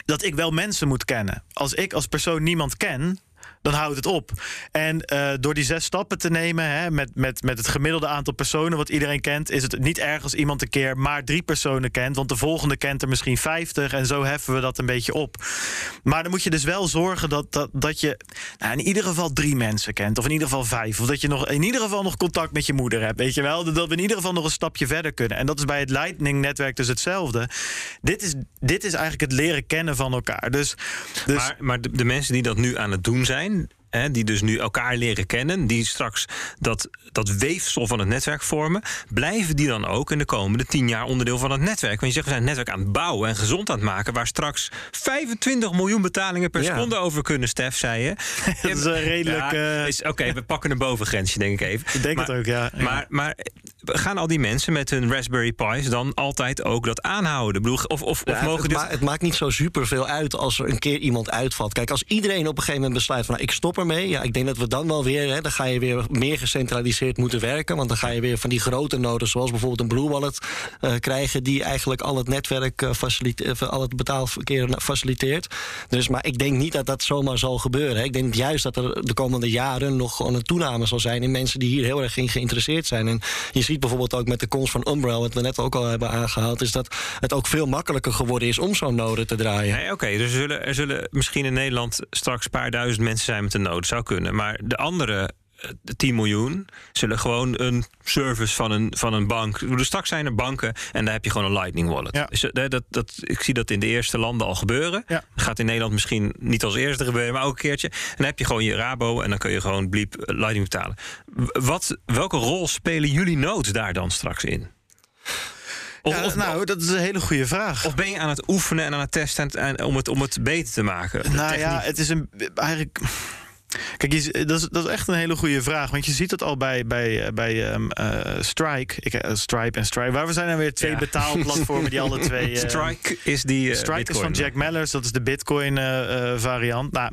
dat ik wel mensen moet kennen. Als ik als persoon niemand ken, dan houdt het op. En uh, door die zes stappen te nemen, hè, met, met, met het gemiddelde aantal personen wat iedereen kent, is het niet erg als iemand een keer maar drie personen kent, want de volgende kent er misschien vijftig en zo heffen we dat een beetje op. Maar dan moet je dus wel zorgen dat, dat, dat je nou, in ieder geval drie mensen kent, of in ieder geval vijf, of dat je nog in ieder geval nog contact met je moeder hebt, weet je wel, dat we in ieder geval nog een stapje verder kunnen. En dat is bij het Lightning-netwerk dus hetzelfde. Dit is, dit is eigenlijk het leren kennen van elkaar. Dus, dus maar, maar de mensen die dat nu aan het doen zijn, didn't. Hè, die dus nu elkaar leren kennen, die straks dat, dat weefsel van het netwerk vormen, blijven die dan ook in de komende tien jaar onderdeel van het netwerk? Want je zegt, we zijn het netwerk aan het bouwen en gezond aan het maken, waar straks 25 miljoen betalingen per ja. seconde over kunnen, Stef, zei je. dat is een redelijk... Ja, uh... Oké, okay, we pakken een bovengrensje, denk ik even. Ik denk maar, het ook, ja. Maar, maar gaan al die mensen met hun Raspberry Pi's dan altijd ook dat aanhouden? Bedoel, of, of, ja, of mogen het, dit... ma het maakt niet zo superveel uit als er een keer iemand uitvalt. Kijk, als iedereen op een gegeven moment besluit van nou, ik stop ja, ik denk dat we dan wel weer, hè, dan ga je weer meer gecentraliseerd moeten werken. Want dan ga je weer van die grote noden, zoals bijvoorbeeld een Blue Wallet, uh, krijgen, die eigenlijk al het netwerk uh, faciliteert, al het betaalverkeer faciliteert. Dus, maar ik denk niet dat dat zomaar zal gebeuren. Hè. Ik denk juist dat er de komende jaren nog gewoon een toename zal zijn in mensen die hier heel erg in geïnteresseerd zijn. En je ziet bijvoorbeeld ook met de komst van Umbrel, wat we net ook al hebben aangehaald, is dat het ook veel makkelijker geworden is om zo'n node te draaien. Oké, dus er zullen, er zullen misschien in Nederland straks een paar duizend mensen zijn met een node. Zou kunnen. Maar de andere de 10 miljoen zullen gewoon een service van een, van een bank. Dus straks zijn er banken en daar heb je gewoon een Lightning Wallet. Ja. Dus, dat, dat, ik zie dat in de eerste landen al gebeuren. Ja. Dat gaat in Nederland misschien niet als eerste gebeuren, maar ook een keertje. En dan heb je gewoon je Rabo en dan kun je gewoon bliep Lightning betalen. Wat, welke rol spelen jullie nodes daar dan straks in? Of, ja, of, nou, dat is een hele goede vraag. Of ben je aan het oefenen en aan het testen en, om, het, om het beter te maken? Nou ja, het is een, eigenlijk. Kijk, je, dat, is, dat is echt een hele goede vraag. Want je ziet het al bij, bij, bij um, uh, Strike. Ik, uh, Stripe en Strike. Waar we zijn er weer twee ja. betaalplatformen die alle twee. Uh, Strike is die. Strike Bitcoin, is van Jack Mallers. Dat is de Bitcoin variant. Nou,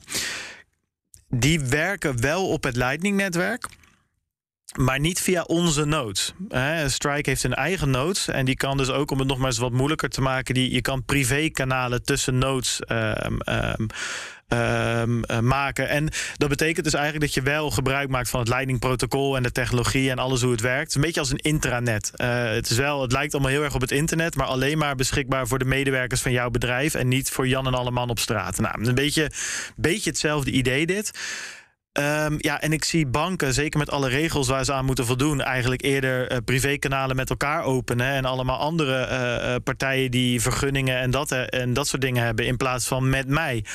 die werken wel op het Lightning-netwerk. Maar niet via onze nodes. Strike heeft een eigen nodes. En die kan dus ook, om het nog maar eens wat moeilijker te maken, die, je kan privé-kanalen tussen nodes um, um, um, uh, maken. En dat betekent dus eigenlijk dat je wel gebruik maakt van het Lightning-protocol en de technologie en alles hoe het werkt. Een beetje als een intranet. Uh, het, is wel, het lijkt allemaal heel erg op het internet, maar alleen maar beschikbaar voor de medewerkers van jouw bedrijf en niet voor Jan en alle man op straat. Nou, een beetje, beetje hetzelfde idee dit. Um, ja, en ik zie banken, zeker met alle regels waar ze aan moeten voldoen, eigenlijk eerder uh, privékanalen met elkaar openen. En allemaal andere partijen die vergunningen en dat, en dat soort dingen hebben, in plaats van met mij.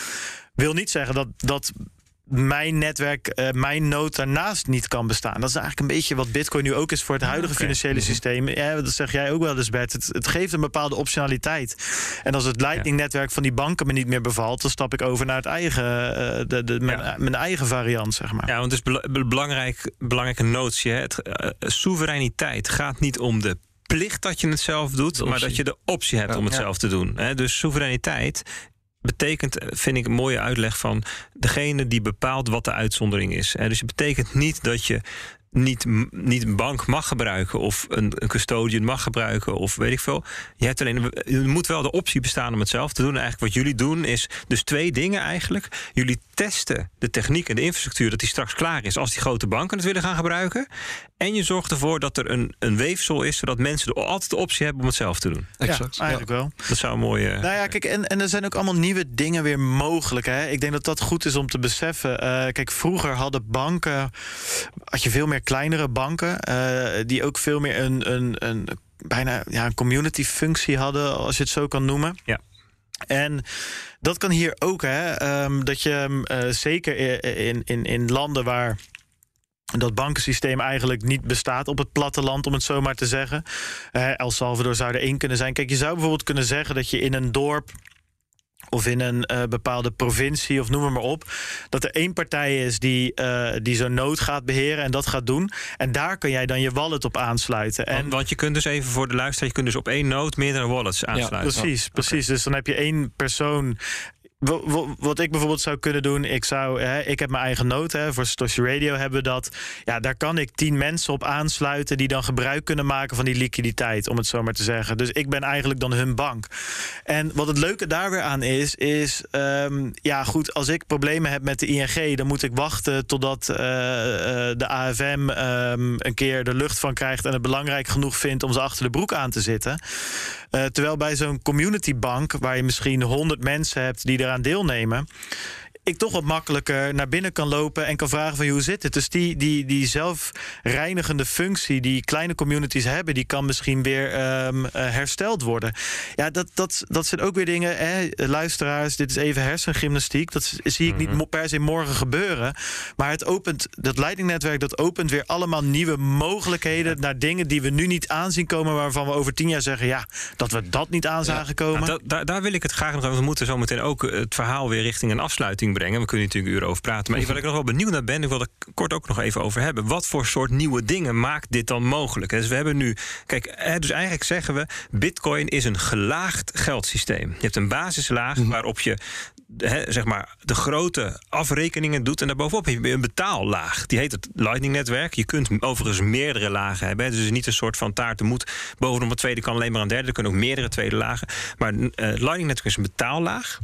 Wil niet zeggen dat, dat mijn netwerk, uh, mijn node daarnaast niet kan bestaan. Dat is eigenlijk een beetje wat Bitcoin nu ook is voor het huidige financiële mhm. systeem. Ja, dat zeg jij ook wel eens, Bert. Het, het geeft een bepaalde optionaliteit. En als het Lightning-netwerk van die banken me niet meer bevalt, dan stap ik over naar het eigen, uh, de, de, mijn, mijn, eigen variant, zeg maar. Ja, want het is be belangrijk, belangrijke notie. Hè. Het, uh, soevereiniteit gaat niet om de plicht dat je het zelf doet, maar dat je de optie hebt om het zelf te doen. Dus soevereiniteit betekent, vind ik een mooie uitleg van degene die bepaalt wat de uitzondering is. Dus het betekent niet dat je niet, niet een bank mag gebruiken of een, een custodian mag gebruiken of weet ik veel. Je hebt alleen, er moet wel de optie bestaan om het zelf te doen. eigenlijk wat jullie doen is dus twee dingen eigenlijk. Jullie testen de techniek en de infrastructuur dat die straks klaar is als die grote banken het willen gaan gebruiken. En je zorgt ervoor dat er een, een weefsel is, zodat mensen altijd de optie hebben om het zelf te doen. Exact. Ja, eigenlijk wel. Dat zou een mooie. Nou ja, kijk, en, en er zijn ook allemaal nieuwe dingen weer mogelijk. Hè? Ik denk dat dat goed is om te beseffen. Uh, kijk, vroeger hadden banken, had je veel meer kleinere banken, uh, die ook veel meer een, een, een bijna ja, een community functie hadden, als je het zo kan noemen. Ja. En dat kan hier ook, hè? Um, dat je uh, zeker in, in, in landen waar dat bankensysteem eigenlijk niet bestaat op het platteland, om het zo maar te zeggen. Uh, El Salvador zou er één kunnen zijn. Kijk, je zou bijvoorbeeld kunnen zeggen dat je in een dorp of in een uh, bepaalde provincie of noem maar op. Dat er één partij is die, uh, die zo'n nood gaat beheren en dat gaat doen. En daar kun jij dan je wallet op aansluiten. En, want, je kunt dus even voor de luisteraar, je kunt dus op één nood meerdere wallets aansluiten. Ja, precies, precies. Dus dan heb je één persoon wat ik bijvoorbeeld zou kunnen doen, ik zou, hè, ik heb mijn eigen noot, hè, voor Stoshi Radio hebben we dat. Ja, daar kan ik tien mensen op aansluiten die dan gebruik kunnen maken van die liquiditeit, om het zo maar te zeggen. Dus ik ben eigenlijk dan hun bank. En wat het leuke daar weer aan is, is, um, ja goed, als ik problemen heb met de ING, dan moet ik wachten totdat uh, de AFM ehm, een keer de lucht van krijgt en het belangrijk genoeg vindt om ze achter de broek aan te zitten. Uh, terwijl bij zo'n communitybank, waar je misschien 100 mensen hebt die eraan deelnemen, ik toch wat makkelijker naar binnen kan lopen en kan vragen van hoe zit het. Dus die, die, die zelfreinigende functie die kleine communities hebben, die kan misschien weer um, hersteld worden. Ja, dat, dat, dat zijn ook weer dingen. Hè, luisteraars, dit is even hersengymnastiek. Dat zie ik niet mhm. per se morgen gebeuren. Maar het opent, dat leidingnetwerk, dat opent weer allemaal nieuwe mogelijkheden naar dingen die we nu niet aanzien komen, waarvan we over tien jaar zeggen, ja, dat we dat niet aan zagen komen. Nou, daar, daar wil ik het graag nog over. We moeten zo meteen ook het verhaal weer richting een afsluiting brengen. We kunnen natuurlijk uren over praten. Maar waar ik nog wel benieuwd naar ben, ik wil er kort ook nog even over hebben. Wat voor soort nieuwe dingen maakt dit dan mogelijk? Dus we hebben nu, kijk, dus eigenlijk zeggen we: Bitcoin is een gelaagd geldsysteem. Je hebt een basislaag mhm. waarop je zeg maar, de grote afrekeningen doet. En daarbovenop heb je een betaallaag. Die heet het Lightning-netwerk. Je kunt overigens meerdere lagen hebben. Dus het is niet een soort van taart. Er moet bovenop een tweede kan alleen maar een derde. Er kunnen ook meerdere tweede lagen. Maar uh, Lightning-netwerk is een betaallaag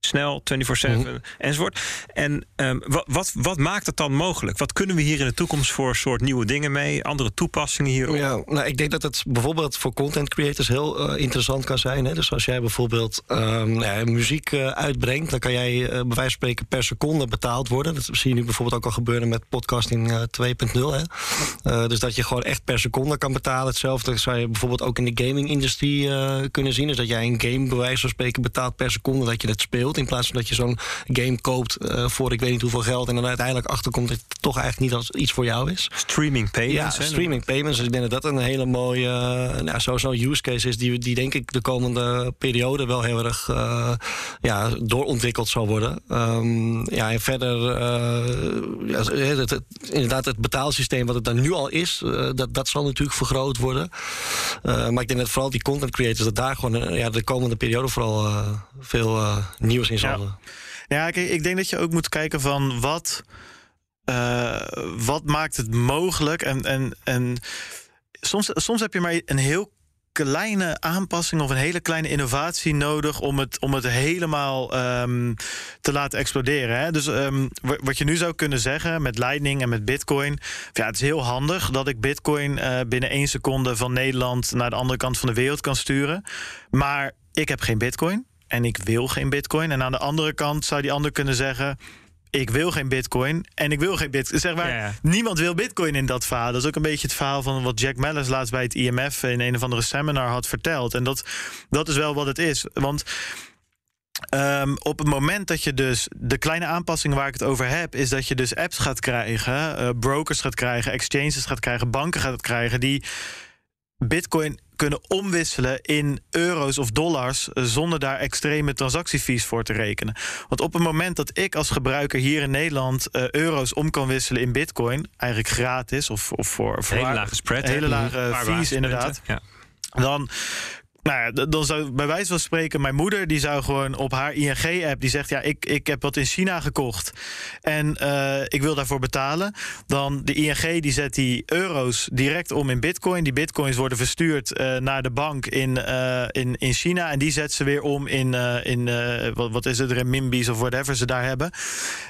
snel, 24-7 mm enzovoort. En um, wat, wat, wat, maakt het dan mogelijk? Wat kunnen we hier in de toekomst voor soort nieuwe dingen mee? Andere toepassingen hierop? Ja, nou, ik denk dat het bijvoorbeeld voor content creators heel uh, interessant kan zijn. Hè? Dus als jij bijvoorbeeld um, ja, muziek uh, uitbrengt, dan kan jij uh, bij wijze van spreken per seconde betaald worden. Dat zie je nu bijvoorbeeld ook al gebeuren met podcasting 2.0. dus dat je gewoon echt per seconde kan betalen. Hetzelfde zou je bijvoorbeeld ook in de gaming-industrie kunnen zien. Dus dat jij een game bij wijze van spreken betaalt per seconde dat je het speelt. In plaats van dat je zo'n game koopt uh, voor ik weet niet hoeveel geld. En dan uiteindelijk achterkomt dat het toch eigenlijk niet als iets voor jou is. Streaming payments. Ja, streaming payments. Dus ik denk dat dat een hele mooie uh, nou, zo'n use case is. Die, die denk ik de komende periode wel heel erg uh, ja, doorontwikkeld zal worden. Um, ja, en verder ja, het, het, inderdaad het betaalsysteem wat het dan nu al is. dat, dat zal natuurlijk vergroot worden. maar ik denk dat vooral die content creators dat daar gewoon ja, de komende periode vooral veel nieuw ja. Ja, kijk, ik denk dat je ook moet kijken van wat, uh, wat maakt het mogelijk. En, en, en soms, soms heb je maar een heel kleine aanpassing of een hele kleine innovatie nodig om het, om het helemaal um, te laten exploderen. Hè? Dus um, wat je nu zou kunnen zeggen met Lightning en met Bitcoin. Ja, het is heel handig dat ik Bitcoin uh, binnen één seconde van Nederland naar de andere kant van de wereld kan sturen. Maar ik heb geen Bitcoin en ik wil geen bitcoin. En aan de andere kant zou die ander kunnen zeggen ik wil geen bitcoin en ik wil geen bitcoin. Zeg maar, niemand wil bitcoin in dat verhaal. Dat is ook een beetje het verhaal van wat Jack Mellis laatst bij het IMF in een of andere seminar had verteld. En dat, dat is wel wat het is. Want Um, op het moment dat je dus de kleine aanpassingen waar ik het over heb, is dat je dus apps gaat krijgen, uh, brokers gaat krijgen, exchanges gaat krijgen, banken gaat krijgen die Bitcoin kunnen omwisselen in euro's of dollars zonder daar extreme transactiefees voor te rekenen. Want op het moment dat ik als gebruiker hier in Nederland uh, euro's om kan wisselen in Bitcoin, eigenlijk gratis of, of voor, voor hele lage spread, hele lage fees inderdaad. Ja. Dan nou dan zou bij wijze van spreken, mijn moeder die zou gewoon op haar ING-app, die zegt: Ja, ik, ik heb wat in China gekocht en uh, ik wil daarvoor betalen. Dan de ING die zet die euro's direct om in Bitcoin. Die Bitcoins worden verstuurd uh, naar de bank in, uh, in, in China en die zet ze weer om in, in wat, wat is het, renminbi's of whatever ze daar hebben.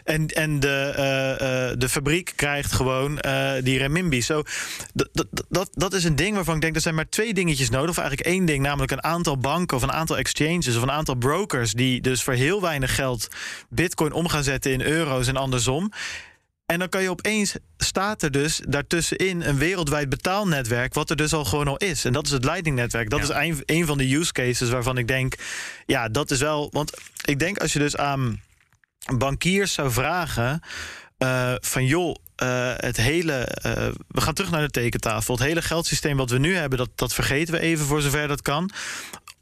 En, en de, de fabriek krijgt gewoon die renminbi. Zo, dat, dat, dat is een ding waarvan ik denk: er zijn maar twee dingetjes nodig, of eigenlijk één ding, namelijk een aantal banken of een aantal exchanges of een aantal brokers die dus voor heel weinig geld Bitcoin om gaan zetten in euro's en andersom. En dan kan je opeens, staat er dus daartussenin een wereldwijd betaalnetwerk, wat er dus al gewoon al is. En dat is het Lightning-netwerk. Dat is een, een van de use cases waarvan ik denk, ja, dat is wel. Want ik denk als je dus aan bankiers zou vragen. Uh, van joh, uh, het hele. Uh, we gaan terug naar de tekentafel. Het hele geldsysteem wat we nu hebben, dat, dat vergeten we even voor zover dat kan.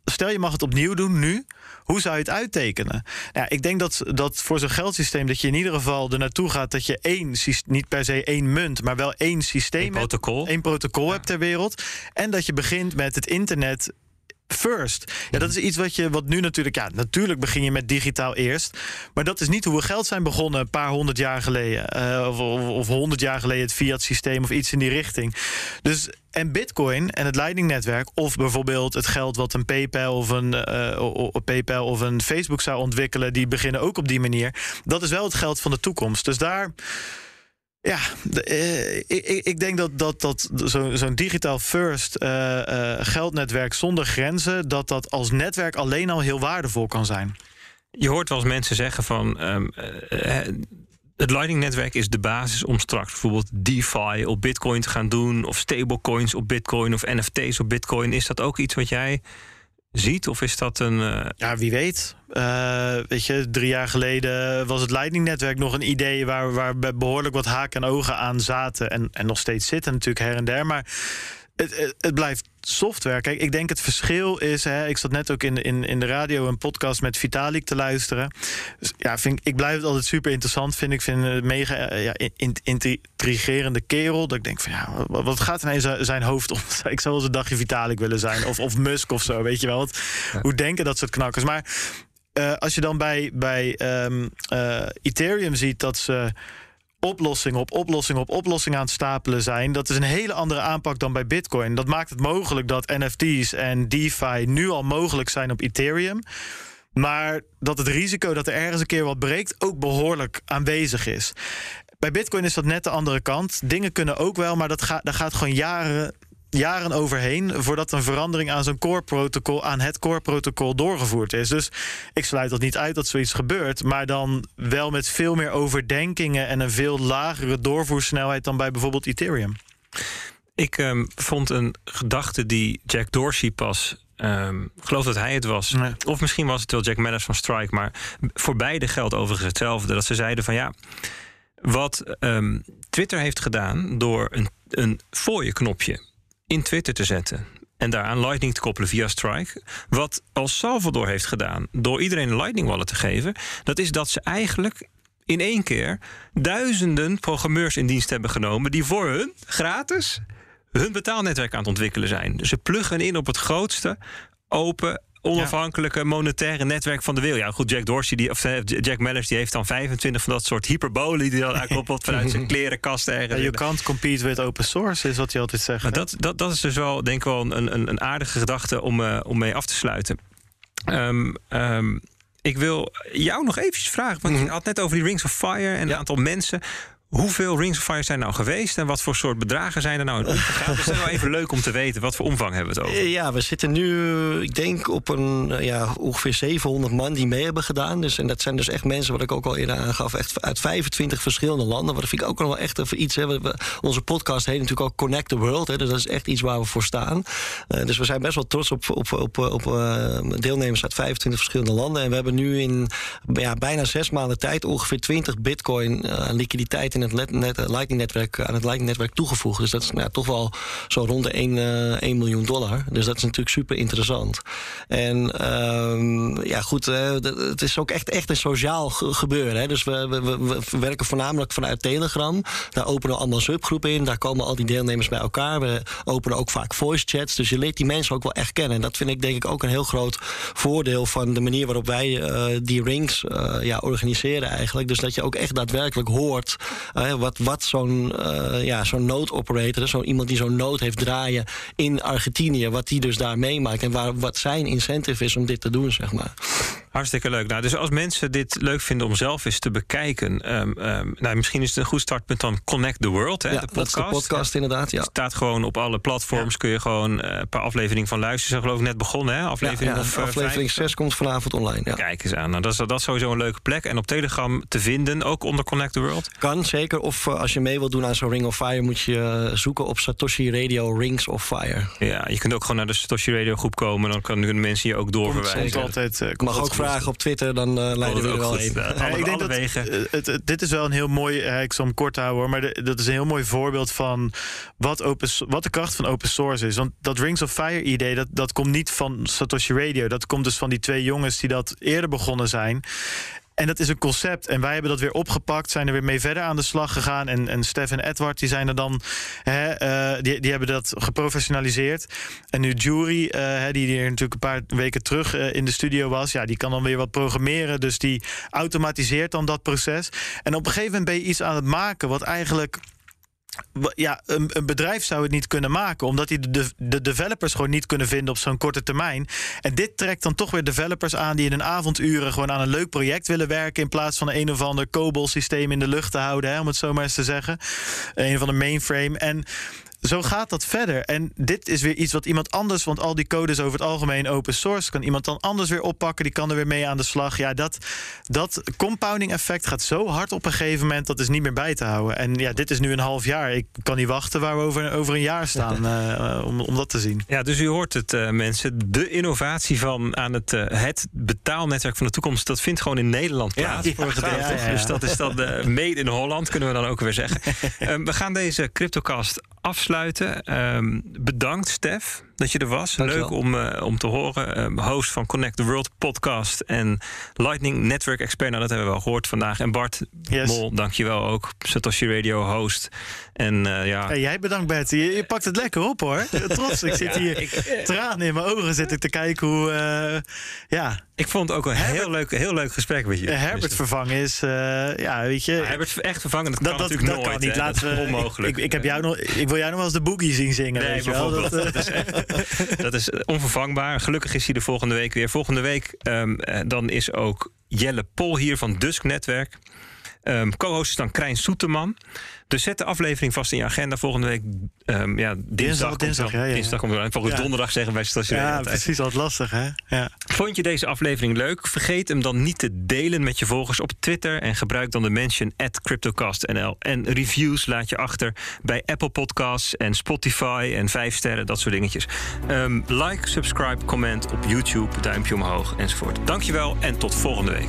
Stel je mag het opnieuw doen nu. Hoe zou je het uittekenen? Ja, ik denk dat, dat voor zo'n geldsysteem dat je in ieder geval er naartoe gaat dat je één, niet per se één munt, maar wel één systeem protocol. Één protocol hebt ter wereld. En dat je begint met het internet first. Ja, dat is iets wat je, wat nu natuurlijk, ja, natuurlijk begin je met digitaal eerst. Maar dat is niet hoe we geld zijn begonnen een paar honderd jaar geleden. Uh, of, of, honderd jaar geleden het fiat systeem of iets in die richting. Dus en Bitcoin en het Lightning-netwerk, of bijvoorbeeld het geld wat een PayPal of een uh, PayPal of een Facebook zou ontwikkelen, die beginnen ook op die manier. Dat is wel het geld van de toekomst. Dus daar. Ja, uh, ik, ik, denk dat, dat, dat zo'n digitaal first uh, uh, geldnetwerk zonder grenzen, dat dat als netwerk alleen al heel waardevol kan zijn. Je hoort wel eens mensen zeggen van. Um, het Lightning-netwerk is de basis om straks bijvoorbeeld DeFi op Bitcoin te gaan doen, of stablecoins op Bitcoin, of NFT's op Bitcoin. Is dat ook iets wat jij ziet? Of is dat een. Uh... Ja, wie weet. Uh, weet je, drie jaar geleden was het Lightning-netwerk nog een idee waar, waar behoorlijk wat haken en ogen aan zaten. En, en nog steeds zitten natuurlijk her en der. Maar het, het, blijft software. Kijk, ik denk het verschil is. Hè, ik zat net ook in, in, in de radio een podcast met Vitalik te luisteren. Dus ja, vind, ik blijf het altijd super interessant. Vind ik vind een mega eh, ja, intrigerende kerel. Dat ik denk van ja, wat gaat er in zijn hoofd om? ik zou wel eens een dagje Vitalik willen zijn. Of, of Musk of zo, weet je wel. Hoe denken dat soort knakkers? Maar uh, als je dan bij, bij um, uh, Ethereum ziet dat ze oplossing op oplossing op oplossing aan het stapelen zijn. Dat is een hele andere aanpak dan bij Bitcoin. Dat maakt het mogelijk dat NFT's en DeFi nu al mogelijk zijn op Ethereum. Maar dat het risico dat er ergens een keer wat breekt ook behoorlijk aanwezig is. Bij Bitcoin is dat net de andere kant. Dingen kunnen ook wel, maar dat gaat, gaat gewoon jaren jaren overheen voordat een verandering aan zo'n core protocol, aan het core protocol doorgevoerd is. Dus ik sluit dat niet uit dat zoiets gebeurt, maar dan wel met veel meer overdenkingen en een veel lagere doorvoersnelheid dan bij bijvoorbeeld Ethereum. Ik um, vond een gedachte die Jack Dorsey pas Um, geloof dat hij het was. Of misschien was het wel Jack Manners van Strike. Maar voor beide geldt overigens hetzelfde. Dat ze zeiden van ja, wat um, Twitter heeft gedaan door een, een voor je knopje in Twitter te zetten. En daaraan Lightning te koppelen via Strike. Wat El Salvador heeft gedaan door iedereen een Lightning wallet te geven. Dat is dat ze eigenlijk in één keer duizenden programmeurs in dienst hebben genomen. die voor hun gratis hun betaalnetwerk aan het ontwikkelen zijn. Dus ze pluggen in op het grootste open onafhankelijke monetaire netwerk van de wereld. Ja, goed, Jack Dorsey, die, of eh, Jack Mellers, die heeft dan 25 van dat soort hyperbolen die dan aankoppelt vanuit zijn klerenkast ergens. Je can't compete with open source, is wat hij altijd zegt. dat, dat, dat is dus wel, denk ik wel, een, een, een aardige gedachte om, uh, om mee af te sluiten. Um, um, ik wil jou nog eventjes vragen, want je mhm. had net over die Rings of Fire en een aantal mensen. Hoeveel Rings of Fire zijn er nou geweest en wat voor soort bedragen zijn er nou in omgegaan? Dat is wel even leuk om te weten. Wat voor omvang hebben we het over? Ja, we zitten nu, ik denk, op een ja, ongeveer 700 man die mee hebben gedaan. Dus, en dat zijn dus echt mensen, wat ik ook al eerder aangaf, echt uit 25 verschillende landen. Wat vind ik ook nog wel echt even iets. Hè. We, onze podcast heet natuurlijk ook Connect the World. Hè, dus dat is echt iets waar we voor staan. Uh, dus we zijn best wel trots op, op, op, op uh, deelnemers uit 25 verschillende landen. En we hebben nu in ja, bijna zes maanden tijd ongeveer 20 bitcoin uh, liquiditeit in het net, Lightning-netwerk aan het Lightning-netwerk toegevoegd. Dus dat is nou, toch wel zo rond de 1, 1 miljoen dollar. Dus dat is natuurlijk super interessant. En um, ja, goed, het is ook echt, echt een sociaal gebeuren. Hè. Dus we, we, we, werken voornamelijk vanuit Telegram. Daar openen we allemaal subgroepen in. Daar komen al die deelnemers bij elkaar. We openen ook vaak voice chats. Dus je leert die mensen ook wel echt kennen. En dat vind ik denk ik ook een heel groot voordeel van de manier waarop wij uh, die rings uh, ja, organiseren eigenlijk. Dus dat je ook echt daadwerkelijk hoort uh, wat, wat zo'n ja, zo'n noodoperator, zo'n iemand die zo'n nood heeft draaien in Argentinië, wat die dus daar meemaakt en waar, wat zijn incentive is om dit te doen, zeg maar. Hartstikke leuk. Nou, dus als mensen dit leuk vinden om zelf eens te bekijken, um, um, nou, misschien is het een goed startpunt dan Connect the World, hè, ja, de podcast. Dat is de podcast inderdaad. Ja. staat gewoon op alle platforms. Ja. Kun je gewoon uh, een paar afleveringen van luisteren. Ze geloof ik net begonnen, hè? Aflevering, ja, of, uh, aflevering 6 komt vanavond online. Ja. Kijk eens aan. Nou, dat is, dat is sowieso een leuke plek. En op Telegram te vinden, ook onder Connect the World. Kan zeker. Of uh, als je mee wilt doen aan zo'n Ring of Fire, moet je zoeken op Satoshi Radio Rings of Fire. Ja, je kunt ook gewoon naar de Satoshi Radio groep komen. Dan kunnen mensen je ook doorverwijzen. altijd. Uh, mag ook vragen op Twitter, dan uh, leiden we er wel heen. Ja, ik denk dat het, het, dit is wel een heel mooi. ik zal hem kort houden hoor, maar de, dat is een heel mooi voorbeeld van wat, open, wat de kracht van open source is. Want dat Rings of Fire idee, dat, dat komt niet van Satoshi Radio. Dat komt dus van die twee jongens die dat eerder begonnen zijn. En dat is een concept. En wij hebben dat weer opgepakt, zijn er weer mee verder aan de slag gegaan. En, en Stef en Edward, die zijn er dan, hè, uh, die, die hebben dat geprofessionaliseerd. En nu Jury, uh, die hier natuurlijk een paar weken terug uh, in de studio was, ja, die kan dan weer wat programmeren. Dus die automatiseert dan dat proces. En op een gegeven moment ben je iets aan het maken wat eigenlijk ja, een, een, bedrijf zou het niet kunnen maken, omdat die de, de developers gewoon niet kunnen vinden op zo'n korte termijn. En dit trekt dan toch weer developers aan die in een avonduren gewoon aan een leuk project willen werken, in plaats van een of ander COBOL-systeem in de lucht te houden, hè, om het zo maar eens te zeggen. Een van de mainframe. En zo gaat dat verder. En dit is weer iets wat iemand anders, want al die codes over het algemeen open source, kan iemand dan anders weer oppakken. Die kan er weer mee aan de slag. Ja, dat, dat compounding effect gaat zo hard op een gegeven moment, dat is niet meer bij te houden. En ja, dit is nu een half jaar. Ik kan niet wachten waar we over, over een jaar staan uh, om, om dat te zien. Ja, dus u hoort het, uh, mensen. De innovatie van aan het, uh, het betaalnetwerk van de toekomst, dat vindt gewoon in Nederland plaats. Ja, voor ja, dus dat is dan made in Holland, kunnen we dan ook weer zeggen. we gaan deze CryptoCast afsluiten. Um, bedankt, Stef, dat je er was. Leuk om, uh, om te horen. Um, host van Connect the World podcast en Lightning Network Expert. Nou, dat hebben we wel gehoord vandaag. En Bart yes. Mol, dankjewel ook. Satoshi Radio host. En uh, ja. Hey, jij bedankt, Bert. Je, je, pakt het lekker op hoor. Trots. Ik zit hier ik, tranen in mijn ogen zit ik te kijken hoe. Uh, ja. Ik vond het ook een Herbert, heel leuk, heel leuk gesprek met je. Herbert vervangen is, ja, weet je. Maar Herbert echt vervangen, dat, dat kan dat, natuurlijk dat nooit. Kan niet. Laten we, onmogelijk. Ik, ik, heb jou nog, ik wil jou nog wel eens de boogie zien zingen. Nee, weet je wel. Dat, dat, is echt, dat is onvervangbaar. Gelukkig is hij de volgende week weer. Volgende week um, dan is ook Jelle Pol hier van Dusk Netwerk. Um, Co-host is dan Krijn Soeterman. Dus zet de aflevering vast in je agenda volgende week. Um, ja, dinsdag, dinsdag, ja, ja, dinsdag komt er Volgens ja. donderdag zeggen wij station. Ja, precies. Altijd lastig, hè? Ja. Vond je deze aflevering leuk? Vergeet hem dan niet te delen met je volgers op Twitter. En gebruik dan de mention at CryptoCastNL. En reviews laat je achter bij Apple Podcasts en Spotify en vijf sterren, dat soort dingetjes. Um, like, subscribe, comment op YouTube, duimpje omhoog enzovoort. Dankjewel en tot volgende week.